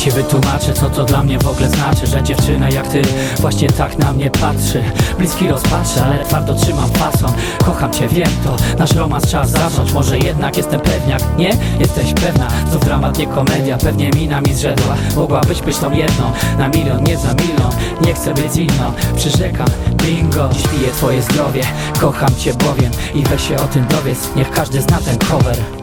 ci wytłumaczę, co to dla mnie w ogóle znaczy Że dziewczyna jak ty właśnie tak na mnie patrzy. Bliski rozpatrzę, ale twardo trzymam fason Kocham cię, wiem to, nasz romans czas zacząć. Może jednak jestem pewniak, nie? Jesteś pewna, to dramat, nie komedia. Pewnie mina mi zrzedła, mogłabyś być tą jedną Na milion, nie za milion, nie chcę być inną. Przyrzekam, bingo, dziś piję twoje zdrowie. Kocham cię bowiem i weź się o tym dowiedz. Niech każdy zna ten cover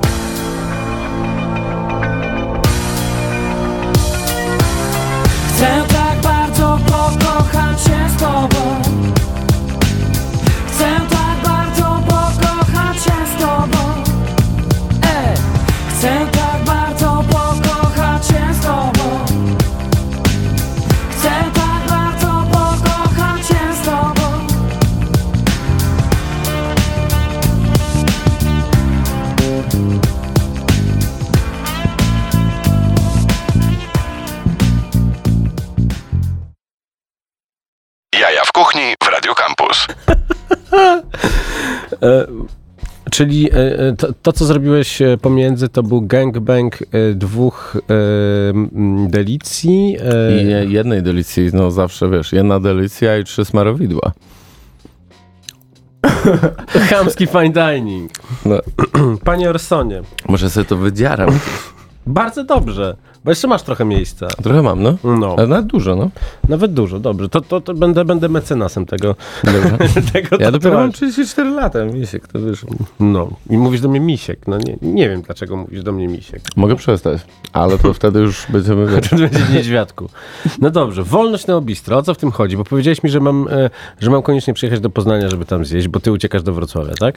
Czyli e, e, to, to, co zrobiłeś e, pomiędzy, to był gangbang dwóch delicji. I jednej delicji, no zawsze wiesz, jedna delicja i trzy smarowidła. chamski fine dining. No, Panie Orsonie, może sobie to wydziaram. Bardzo dobrze, bo jeszcze masz trochę miejsca. Trochę mam, no. No, Ale nawet dużo, no. nawet dużo, dobrze. To, to, to będę, będę mecenasem tego. Tego Ja dopiero mam tatuażu. 34 lata, misiek, to wiesz. No, i mówisz do mnie misiek. No nie, nie wiem, dlaczego mówisz do mnie misiek. Mogę przestać, ale to wtedy już będziemy. To będzie niedźwiadku. No dobrze, wolność na obistro. O co w tym chodzi? Bo powiedziałeś mi, że mam, e, że mam koniecznie przyjechać do Poznania, żeby tam zjeść, bo ty uciekasz do Wrocławia, tak?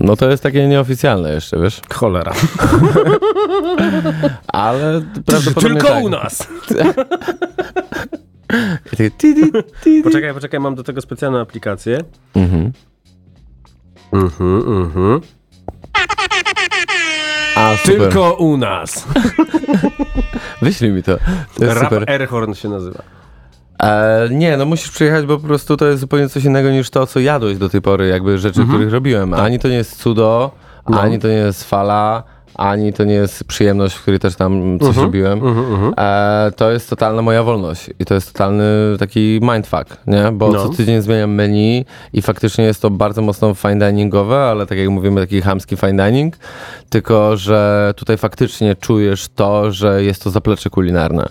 No to jest takie nieoficjalne jeszcze, wiesz. Cholera. Ale prawdopodobnie Tylko tak. u nas. Poczekaj, poczekaj, mam do tego specjalną aplikację. Mhm. Mhm, mhm. A, super. Tylko u nas. Wyślij mi to. To jest Rap super. Airhorn się nazywa. E, nie, no musisz przyjechać, bo po prostu to jest zupełnie coś innego niż to, co jadłeś do tej pory, jakby rzeczy, których robiłem. Ani to nie jest cudo, No. ani to nie jest fala, ani to nie jest przyjemność, w której też tam coś robiłem. E, to jest totalna moja wolność i to jest totalny taki mindfuck, nie? Bo No. co tydzień zmieniam menu i faktycznie jest to bardzo mocno fine diningowe, ale tak jak mówimy, taki chamski fine dining, tylko że tutaj faktycznie czujesz to, że jest to zaplecze kulinarne.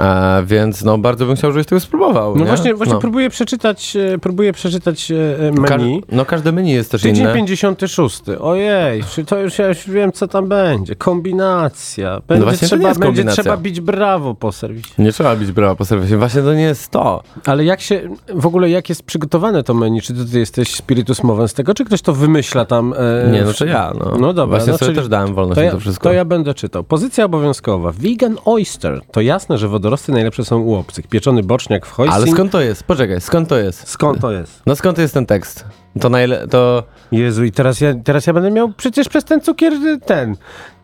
E, więc no bardzo bym chciał, żebyś tego spróbował. No nie? właśnie, właśnie no. próbuję przeczytać, e, próbuję przeczytać e, Ka- menu. no każde menu jest też Tydzień inne. 56. Ojej, czy to już ja już wiem, co tam będzie. Kombinacja. Będzie, No to nie trzeba, będzie kombinacja. trzeba bić brawo po serwisie. Nie trzeba bić brawa po serwisie. Właśnie to nie jest to. Ale jak się, w ogóle jak jest przygotowane to menu? Czy ty, ty jesteś spiritus mowę z tego, czy ktoś to wymyśla tam? E, Nie, no ja. No, No dobra, Właśnie no, sobie też dałem wolność To ja, to wszystko. to ja będę czytał. Pozycja obowiązkowa. Vegan oyster. To jasne, że wodorosty najlepsze są u obcych. Pieczony boczniak w hoisin. Ale skąd to jest? Poczekaj, skąd to jest? Skąd to jest? No skąd jest ten tekst? To najle... to... Jezu, i teraz ja, teraz ja będę miał przecież przez ten cukier y, ten.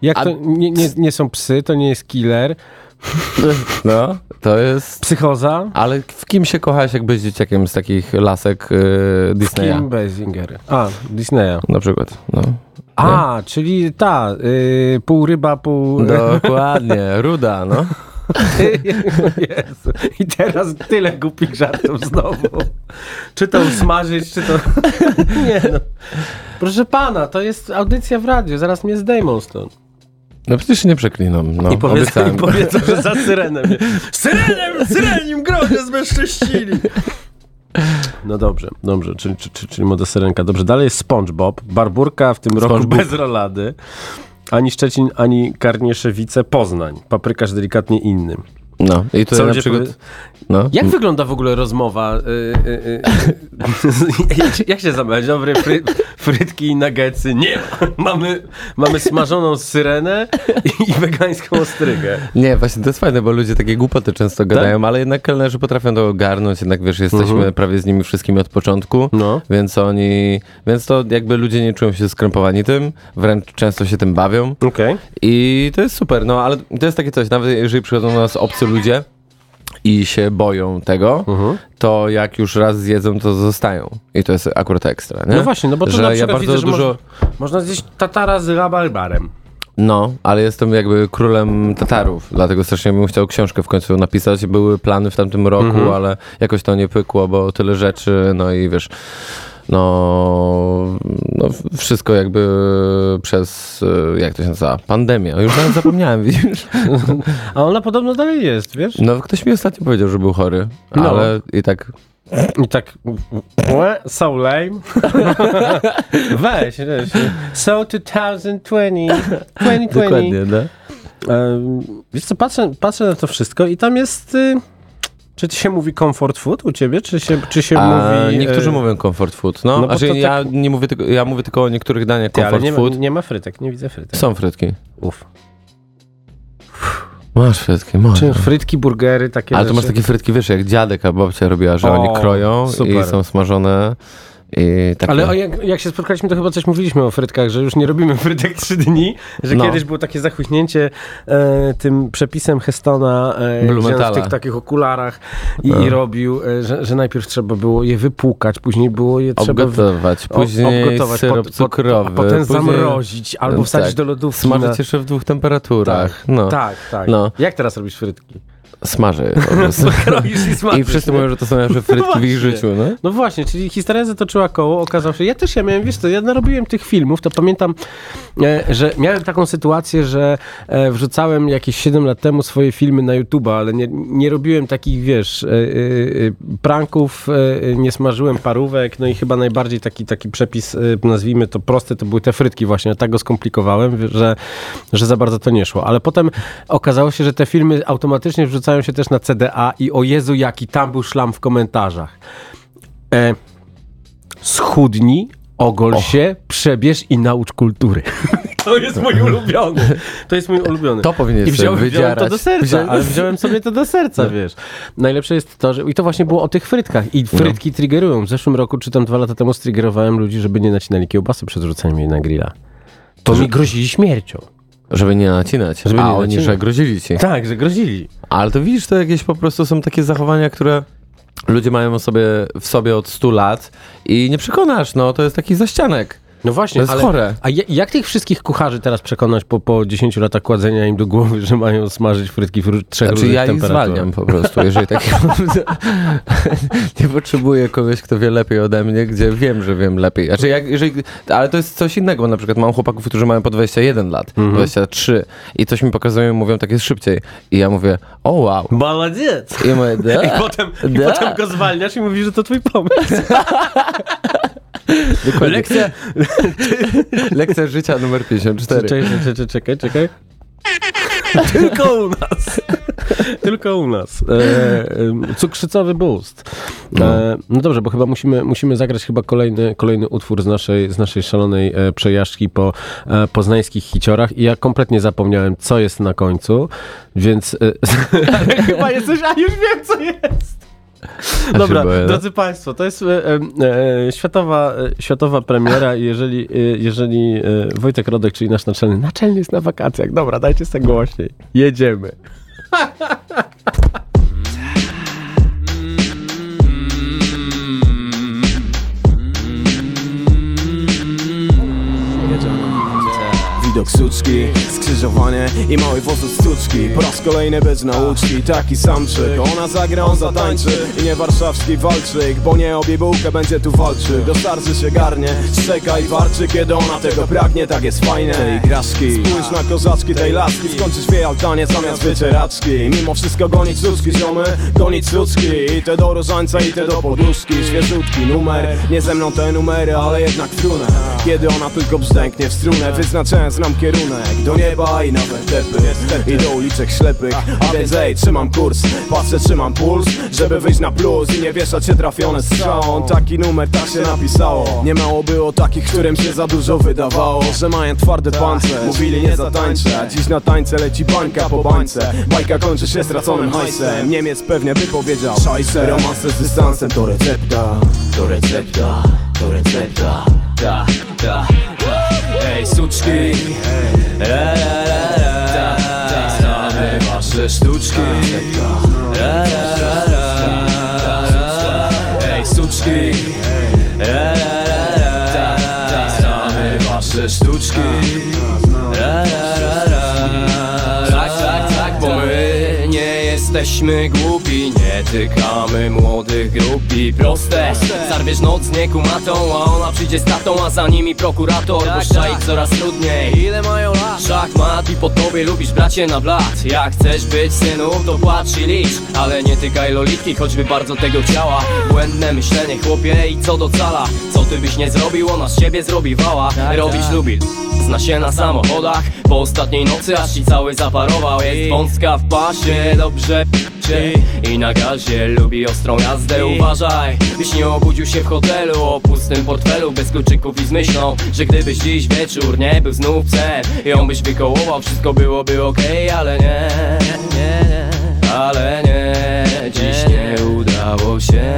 Jak A- to nie, nie, nie są psy, to nie jest killer. No, to jest... Psychoza. Ale w kim się kochałeś, jak byłeś dzieciakiem z takich lasek yy, Disneya? Kim Basinger. A, Disneya. Na przykład, no. A, czyli ta, y, pół ryba, pół... Dokładnie, ruda, no. Jezu. I teraz tyle głupich żartów znowu. Czy to usmażyć, czy to... nie no. Proszę pana, to jest audycja w radiu, zaraz mnie zdejmą stąd. No przecież się nie przeklinam, no. I powiedzą, i powiedzą, że za syrenem. Syrenem, syrenim grodzie zbezcześcili. No dobrze, dobrze, czyli, czyli, czyli moda syrenka. Dobrze, dalej jest SpongeBob, Barburka w tym roku SpongeBob. bez rolady. Ani Szczecin, ani Karnieszewice, Poznań. Paprykarz delikatnie inny. No, i tutaj Co na przykład... powie- No. Jak wygląda w ogóle rozmowa? Y, y, y, jak, się- jak się zamawiać? Dobre fry, frytki i nuggetsy? Nie ma. Mamy, mamy smażoną syrenę i, wegańską ostrygę. Nie, właśnie to jest fajne, bo ludzie takie głupoty często gadają, ale jednak kelnerzy potrafią to ogarnąć, jednak wiesz, jesteśmy Mhm. prawie z nimi wszystkimi od początku, No. więc oni, więc to jakby ludzie nie czują się skrępowani tym, wręcz często się tym bawią Okej. i to jest super, no ale to jest takie coś, nawet jeżeli przychodzą do nas obcy ludzie i się boją tego, Mhm. to jak już raz zjedzą, to zostają i to jest akurat ekstra, nie? No właśnie, no bo to że na ja bardzo widzę, że dużo... można, można zjeść tatara z rabarbarem. No, ale jestem jakby królem Tatarów, dlatego strasznie bym chciał książkę w końcu napisać. Były plany w tamtym roku, Mhm. ale jakoś to nie pykło, bo tyle rzeczy, no i wiesz, no, no wszystko jakby przez, e, jak to się nazywa, pandemia. Już nawet zapomniałem, widzisz? A ona podobno dalej jest, wiesz? No, ktoś mi ostatnio powiedział, że był chory, No. ale i tak, I tak, so lame. Weź, weź. So 2020, 2020. dokładnie, no. Em, Wiesz co, patrzę, patrzę na to wszystko i tam jest... Y, czy się mówi comfort food u ciebie, czy się, czy się A, mówi... niektórzy y, mówią comfort food, no. no znaczy, ja, tak- nie mówię tylko, ja mówię tylko o niektórych daniach Ty, ale comfort nie ma, food. nie ma frytek, nie widzę frytek. Są frytki. Uf. Masz frytki, masz. Czy frytki, burgery, takie Ale to masz takie frytki, wiesz, jak dziadek albo babcia robiła, że O, oni kroją super. i są smażone i takie... Ale jak, jak się spotkaliśmy, to chyba coś mówiliśmy o frytkach, że już nie robimy frytek trzy dni, że No. kiedyś było takie zachłyśnięcie e, tym przepisem Hestona, e, w tych takich okularach i, No. i robił, e, że, że najpierw trzeba było je wypłukać, później było je trzeba w- Obgotować, o- później obgotować, syrop cukrowy, a potem później... zamrozić albo wsadzić tak. do lodówki. Smażyć na... jeszcze w dwóch temperaturach. No, Tak, tak. No. Jak teraz robisz frytki? prostu. Kroisz i smażysz. I wszyscy mówią, że to są najlepsze frytki w ich życiu, no? No właśnie, czyli historia zatoczyła koło, okazało się, ja też ja miałem, wiesz co, ja narobiłem tych filmów, to pamiętam, e, że miałem taką sytuację, że e, wrzucałem jakieś 7 lat temu swoje filmy na YouTube'a, ale nie, nie robiłem takich, wiesz, e, pranków, nie smażyłem parówek, no i chyba najbardziej taki, taki przepis, nazwijmy to prosty, to były te frytki właśnie, tak go skomplikowałem, że, że za bardzo to nie szło, ale potem okazało się, że te filmy automatycznie wrzucają się też na CDA i o Jezu, jaki tam był szlam w komentarzach. E, schudnij, ogol się, przebierz i naucz kultury. To jest mój ulubiony. To jest mój ulubiony. To powinien I wziąłem, wziąłem to do serca, Wziąłem- ale wziąłem sobie to do serca, wiesz. Najlepsze jest to, że... I to właśnie było o tych frytkach. I frytki triggerują. W zeszłym roku, czy tam dwa lata temu, striggerowałem ludzi, żeby nie nacinali kiełbasy przed rzuceniem jej na grilla. To mi grozili śmiercią. Żeby nie nacinać. Żeby A nie oni, nacinać. że grozili ci. Tak, że grozili. Ale to widzisz, to jakieś po prostu są takie zachowania, które ludzie mają sobie, w sobie od 100 lat i nie przekonasz, no to jest taki zaścianek. No właśnie, to jest ale, chore. A jak tych wszystkich kucharzy teraz przekonać po, po 10 latach kładzenia im do głowy, że mają smażyć frytki w trzech znaczy, ja ich zwalniam po prostu, jeżeli tak Nie potrzebuję kogoś, kto wie lepiej ode mnie, gdzie wiem, że wiem lepiej. Znaczy, jak, jeżeli, ale to jest coś innego, bo na przykład mam chłopaków, którzy mają po 21 lat, mhm. 23 i coś mi pokazują mówią, tak jest szybciej. I ja mówię, o oh, wow. Baladziec! I, mówię, I, potem. I potem go zwalniasz i mówisz, że to twój pomysł. Lekcja... Lekcja życia numer 54. Czekaj, czekaj, czekaj, czekaj. Tylko u nas. Tylko u nas. E, cukrzycowy boost. E, no dobrze, bo chyba musimy, musimy zagrać chyba kolejny, kolejny utwór z naszej, z naszej szalonej e, przejażdżki po e, poznańskich hiciorach i ja kompletnie zapomniałem, co jest na końcu, więc e, ale chyba jest coś, a już wiem, co jest. Dobra, boję, no. drodzy Państwo, to jest e, e, światowa, e, światowa premiera i jeżeli, e, jeżeli e, Wojtek Rodek, czyli nasz naczelny, naczelny jest na wakacjach, dobra, dajcie sobie głośniej, jedziemy. Widok suczki, skrzyżowanie i mały wozóz stuczki. Po raz kolejny bez nauczki, taki samczyk Ona zagra, on zatańczy. I nie warszawski walczyk Bo nie obie bułkę będzie tu walczył. Do starczy się garnie, szczeka i warczy Kiedy ona tego pragnie, tak jest fajne Tej igraszki, spójrz na kozaczki tej laski. Skończysz w jej altanie zamiast wycieraczki. Mimo wszystko gonić suczki, ziomy, gonić suczki I te do różańca i te do poduszki. Świeżutki numer, nie ze mną te numery, ale jednak frunę Kiedy ona tylko brzdęknie w strunę Wyznaczałem, kierunek do nieba i na wędepy I do uliczek ślepych, a więc ej, trzymam kurs. Patrzę, trzymam puls, żeby wyjść na plus I nie wieszać się trafione strzałą Taki numer, tak się napisało. Nie mało było takich, którym się za dużo wydawało Że mają twarde pancerze, mówili nie zatańczę dziś na tańce leci bańka po bańce. Bajka kończy się straconym hajsem. Niemiec pewnie by powiedział Szajse, z dystansem to recepta. To recepta, to recepta. Da, da Ej, suczki La, la, la, la. Znamy wasze sztuczki La, la, la, la. Ej, suczki La, la, la, la. Znamy wasze sztuczki la, la, la, la. Tak, tak, tak, bo my nie jesteśmy głupi Nie tykamy młodych grup i proste. Zarwiesz noc nie kumatą, a ona przyjdzie z tatą A za nimi prokurator, bo szczaik coraz trudniej. Ile mają lat? Szachmat i po tobie lubisz bracie na blat. Jak chcesz być synu, to płacz i licz Ale nie tykaj lolitki, choćby bardzo tego chciała. Błędne myślenie chłopie i co do cala? Co ty byś nie zrobił, ona z ciebie zrobi wała Robić lubi Zna się na samochodach. Po ostatniej nocy aż ci cały zaparował. Jest wąska w pasie, dobrze p***cie I na gazie lubi ostrą jazdę. Uważaj, byś nie obudził się w hotelu O pustym portfelu, bez kluczyków i z myślą Że gdybyś dziś wieczór nie był znów cen Ją byś wykołował, wszystko byłoby okej Ale nie, nie, nie Ale nie, dziś nie udało się.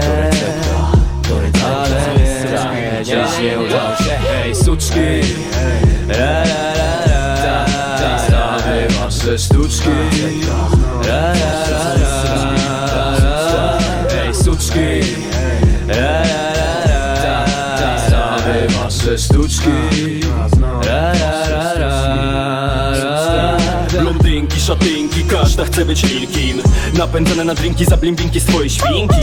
Ale nie, dziś nie udało się. Hej, suczki. La, la, Znamy wasze sztuczki. La, la, wasze każda chce być Lilkin. Napędzane na drinki, za blimbinki z twojej świnki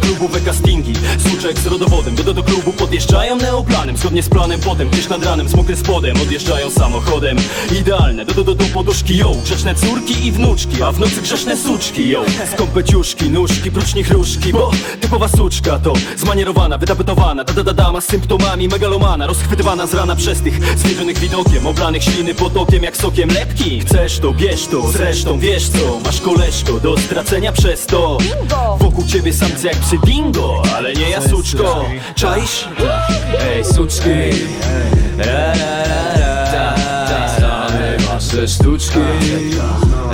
Klubowe castingi, suczek z rodowodem. Do, do, klubu podjeżdżają neoplanem. Zgodnie z planem potem, tyż nad ranem z mokrym spodem Odjeżdżają samochodem. Idealne, do, do, do, do poduszki, yo. Grzeczne córki i wnuczki, a w nocy grzeszne suczki, yo. Skąpe ciuszki, nóżki, prócz nich różki Bo typowa suczka to zmanierowana, wydabetowana Da, da, da, dama z symptomami megalomana. Rozchwytywana z rana przez tych zwierzonych widokiem Oblanych śliny potokiem jak sokiem lepki Chcesz to, bierz to, zresztą wiesz co Masz koleżko do stracenia przez to Wokół ciebie samcy jak przy dingo Ale nie ja suczko, czaisz? Ej, suczki la, la. Znamy wasze sztuczki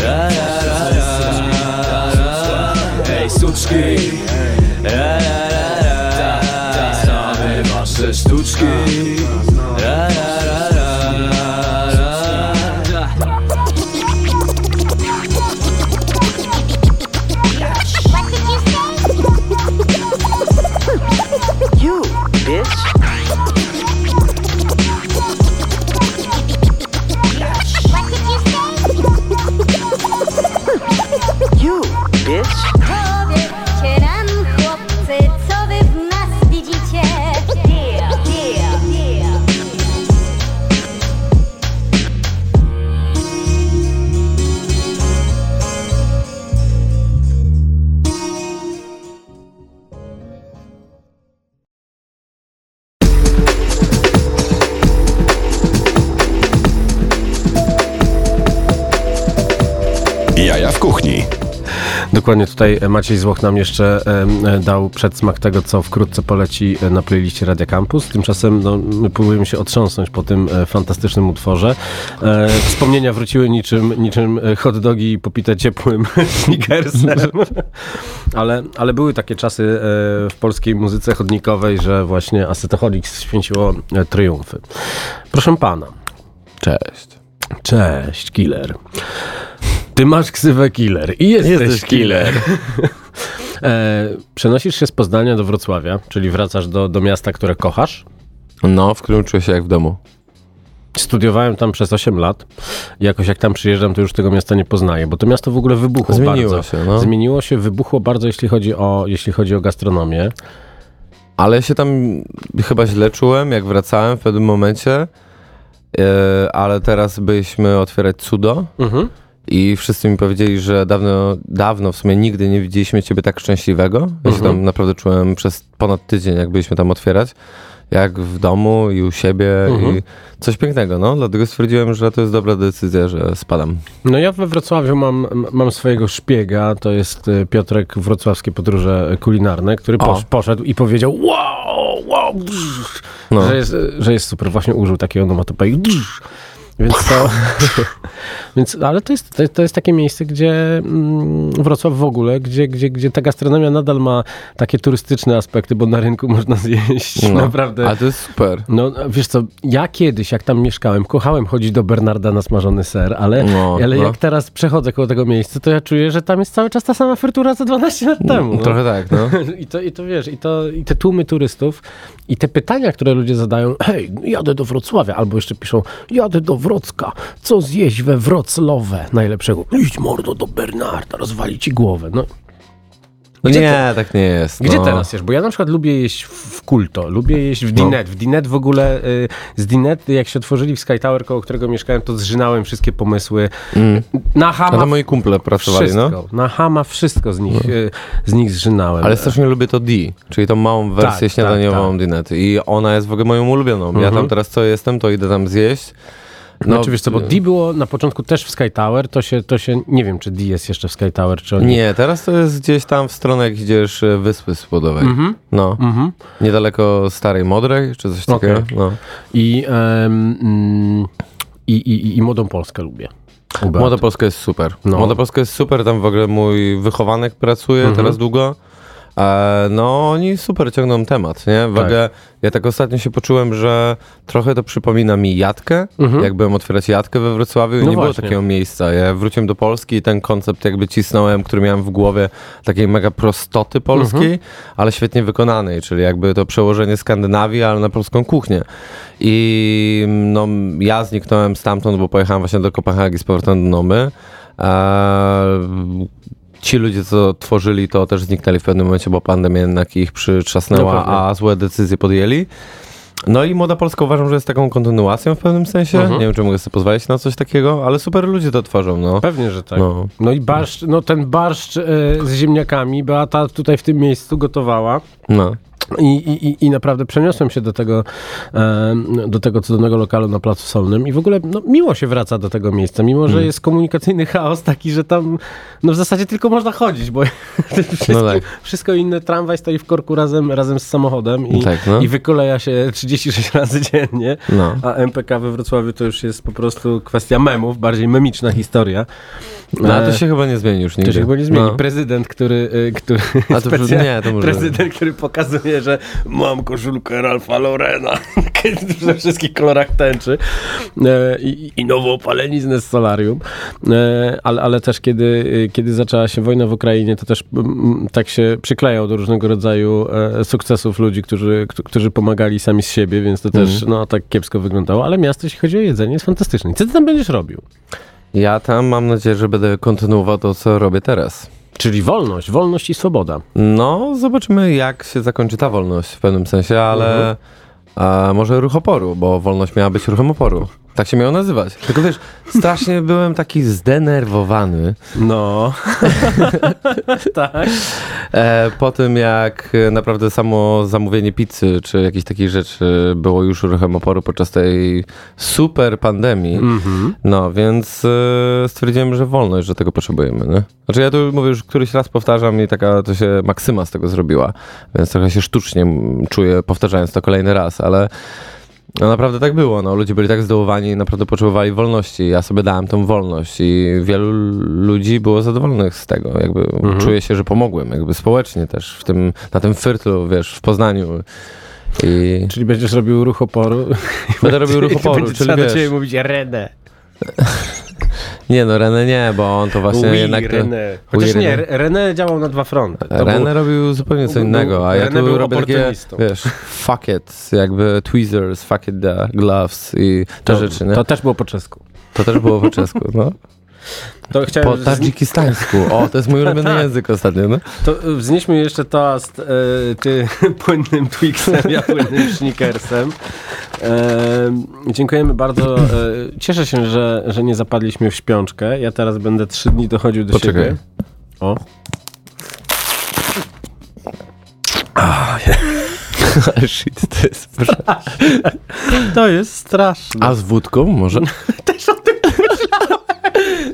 La, la, la, la, la. Ej, suczki Dokładnie tutaj e, Maciej Złoch nam jeszcze em, e, dał przedsmak tego, co wkrótce poleci e, na playliście Radia Campus. Tymczasem no, my próbujemy się otrząsnąć po tym e, fantastycznym utworze. E, wspomnienia wróciły niczym, niczym e, hot dogi popite ciepłym snickersem. ale, ale były takie czasy e, w polskiej muzyce chodnikowej, że właśnie Acetoholics święciło e, triumfy. Proszę pana. Cześć. Cześć, killer. Ty masz ksywę killer i jesteś, Jesteś killer. e, przenosisz się z Poznania do Wrocławia, czyli wracasz do, do miasta, które kochasz. No, w którym czuję się jak w domu. Studiowałem tam przez 8 lat. Jakoś jak tam przyjeżdżam, to już tego miasta nie poznaję, bo to miasto w ogóle wybuchło Zmieniło bardzo. się, no. Zmieniło się, wybuchło bardzo, jeśli chodzi o, jeśli chodzi o gastronomię. Ale się tam chyba źle czułem, jak wracałem w pewnym momencie. E, ale teraz byliśmy otwierać cudo Mhm. I wszyscy mi powiedzieli, że dawno, dawno w sumie nigdy nie widzieliśmy ciebie tak szczęśliwego. Ja się Mhm. tam naprawdę czułem przez ponad tydzień, jak byliśmy tam otwierać. Jak w domu i u siebie Mhm. i coś pięknego, no. Dlatego stwierdziłem, że to jest dobra decyzja, że spadam. No ja we Wrocławiu mam, mam swojego szpiega, to jest e, Piotrek Wrocławskie Podróże Kulinarne, który posz, poszedł i powiedział wow, wow, brz, No. że, jest, że jest super. Właśnie użył takiego onomatopei. Więc to, więc, ale to jest, to, jest- takie miejsce, gdzie mm, Wrocław w ogóle, gdzie, gdzie, gdzie ta gastronomia nadal ma takie turystyczne aspekty, bo na rynku można zjeść no. naprawdę. Ale to jest super. No wiesz co, ja kiedyś, jak tam mieszkałem, kochałem chodzić do Bernarda na smażony ser, ale, No, ale no. jak teraz przechodzę koło tego miejsca, to ja czuję, że tam jest cały czas ta sama frytura co 12 lat temu. No. Trochę tak, no. I to, I to wiesz, i, to, i te tłumy turystów, i te pytania, które ludzie zadają, hej, jadę do Wrocławia, albo jeszcze piszą, jadę do Wrocka, co zjeść we Wrocławe najlepszego? Idź mordo do Bernarda, rozwali ci głowę. No, No Gdzie nie, tak nie jest. gdzie no. teraz jesz? Bo ja na przykład lubię jeść w Kulto, lubię jeść w Dinet. W Dinet w ogóle, y, z Dinet, jak się otworzyli w Sky Tower, koło którego mieszkałem, to zżynałem wszystkie pomysły. Na A Hama to moi kumple pracowali, wszystko. no. Na Hama wszystko z nich, y, z nich zżynałem. Ale strasznie lubię to D, czyli tą małą wersję Tak, śniadaniową tak, Dinet. I ona jest w ogóle moją ulubioną. Ja Mhm. tam teraz co jestem, to idę tam zjeść. No, znaczy, wiesz co, bo D było na początku też w Sky Tower, to się, to się, nie wiem, czy D jest jeszcze w Sky Tower, czy oni... Nie, teraz to jest gdzieś tam w stronę, jak idziesz e, Wyspy Spodowej. Mhm. No. Mhm. Niedaleko Starej Modrej, czy coś Okej. takiego. No. I, mm, i, i, i, Młodą Polskę lubię. U Beaty. Młoda Polska jest super. No. Młoda Polska jest super, tam w ogóle mój wychowanek pracuje Mhm. teraz długo. E, no, oni super ciągną temat, nie? W Tak. ogóle ja tak ostatnio się poczułem, że trochę to przypomina mi Jatkę, Mhm. jak byłem otwierać Jatkę we Wrocławiu i No nie było właśnie. takiego miejsca. Ja wróciłem do Polski i ten koncept jakby cisnąłem, który miałem w głowie, takiej mega prostoty polskiej, Mhm. ale świetnie wykonanej, czyli jakby to przełożenie Skandynawii, ale na polską kuchnię. I no, ja zniknąłem stamtąd, bo pojechałem właśnie do Kopenhagi z powrotem do Nomy. Eee, ci ludzie, co tworzyli to, też zniknęli w pewnym momencie, bo pandemia jednak ich przytrzasnęła, No a złe decyzje podjęli. No i Młoda Polska uważam, że jest taką kontynuacją w pewnym sensie. Mhm. Nie wiem, czy mogę sobie pozwolić na coś takiego, ale super ludzie to tworzą, no. Pewnie, że tak. No, No. i barszcz, no ten barszcz e, z ziemniakami Beata tutaj w tym miejscu gotowała. no. I, i, i- naprawdę przeniosłem się do tego, e, do tego cudownego lokalu na Placu Solnym i w ogóle no, miło się wraca do tego miejsca, mimo że Mm. jest komunikacyjny chaos taki, że tam no, w zasadzie tylko można chodzić, bo wszystko, tak. wszystko inne, tramwaj stoi w korku razem, razem z samochodem i, Tak, no. i wykoleja się 36 razy dziennie, No. a MPK we Wrocławiu to już jest po prostu kwestia memów, bardziej memiczna historia. No, ale E, to się chyba nie zmieni już nigdy. to się chyba nie zmieni. No. Prezydent, który, y, który A to specja- nie, to może- prezydent, który pokazuje, że mam koszulkę Ralfa Lorena we wszystkich kolorach tęczy e, i, i nową opaleniznę z solarium. E, ale, ale też kiedy, y, kiedy zaczęła się wojna w Ukrainie, to też mm, tak się przyklejał do różnego rodzaju e, sukcesów ludzi, którzy, któ- którzy pomagali sami z siebie, więc to też Mhm. no, tak kiepsko wyglądało. Ale miasto, jeśli chodzi o jedzenie, jest fantastyczne. Co ty tam będziesz robił? Ja tam mam nadzieję, że będę kontynuował to, co robię teraz. Czyli wolność, wolność i swoboda. No, zobaczymy, jak się zakończy ta wolność w pewnym sensie, ale Mhm. może ruch oporu, bo wolność miała być ruchem oporu. Tak się miało nazywać. Tylko wiesz, strasznie byłem taki zdenerwowany No. tak. e, po tym, jak e, naprawdę samo zamówienie pizzy czy jakichś takich rzeczy było już ruchem oporu podczas tej super pandemii. Mhm. No, więc e, stwierdziłem, że wolność, że tego potrzebujemy. Nie? Znaczy ja tu mówię już któryś raz powtarzam i taka to się maksyma z tego zrobiła, więc trochę się sztucznie czuję powtarzając to kolejny raz, ale no naprawdę tak było, no. Ludzie byli tak zdołowani i naprawdę potrzebowali wolności. Ja sobie dałem tą wolność i wielu ludzi było zadowolonych z tego. Jakby Mhm. czuję się, że pomogłem, jakby społecznie też w tym, na tym fyrtlu, wiesz, w Poznaniu. I Czyli będziesz robił ruch oporu. będę robił ruch oporu, czyli trzeba do wiesz, ciebie mówić Renę. nie no, René nie, bo on to właśnie Oui, jednak... to- René. Chociaż Oui, nie, René. Działał na dwa fronty. To René był- robił zupełnie co innego, a ja René tu był robię takie, wiesz, fuck it, jakby tweezers, fuck it the gloves i te to, rzeczy, nie? to To, też było po czesku. też było po czesku, no. To chciałem Po tadżykistańsku. O, to jest mój ulubiony język ostatnio, no. To y, wznieśmy jeszcze toast, e, ty płynnym Twixem, ja płynnym Snickersem. E, dziękujemy bardzo. E, cieszę się, że, że nie zapadliśmy w śpiączkę. Ja teraz będę trzy dni dochodził do Poczekaj. siebie. O. Shit, to jest... To jest straszne. A z wódką może?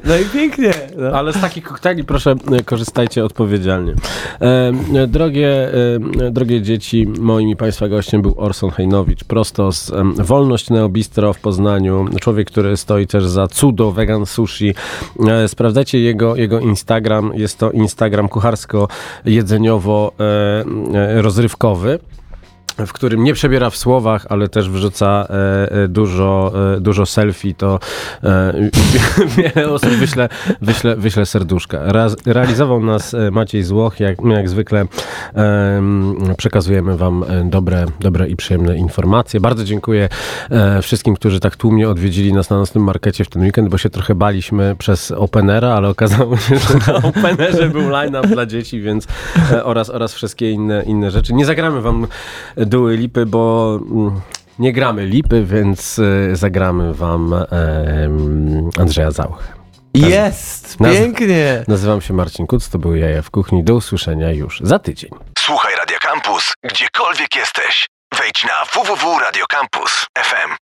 No i pięknie. Ale z takich koktajli proszę e, korzystajcie odpowiedzialnie. E, e, drogie, e, drogie dzieci, moim i Państwa gościem był Orson Hejnowicz, prosto z em, Wolność Neo Bistro w Poznaniu. Człowiek, który stoi też za cudo vegan sushi. E, sprawdzajcie jego, jego Instagram. Jest to Instagram kucharsko-jedzeniowo-rozrywkowy w którym nie przebiera w słowach, ale też wrzuca e, e, dużo, e, dużo selfie, to e, wiele osób wyśle, wyśle, wyśle serduszka. Raz, realizował nas e, Maciej Złoch, jak, jak zwykle em, przekazujemy wam dobre, dobre i przyjemne informacje. Bardzo dziękuję wszystkim, którzy tak tłumnie odwiedzili nas na nocnym markecie w ten weekend, bo się trochę baliśmy przez Openera, ale okazało się, że na Openerze był line-up dla dzieci, więc oraz, oraz wszystkie inne, inne rzeczy. Nie zagramy wam duły lipy, bo mm, nie gramy lipy, więc e, zagramy wam Andrzeja Zauchę. Jest! Naz- Pięknie! Nazywam się Marcin Kuc, to były Jaja w Kuchni. Do usłyszenia już za tydzień. Słuchaj Radio Campus, gdziekolwiek jesteś. Wejdź na www.radiocampus.fm.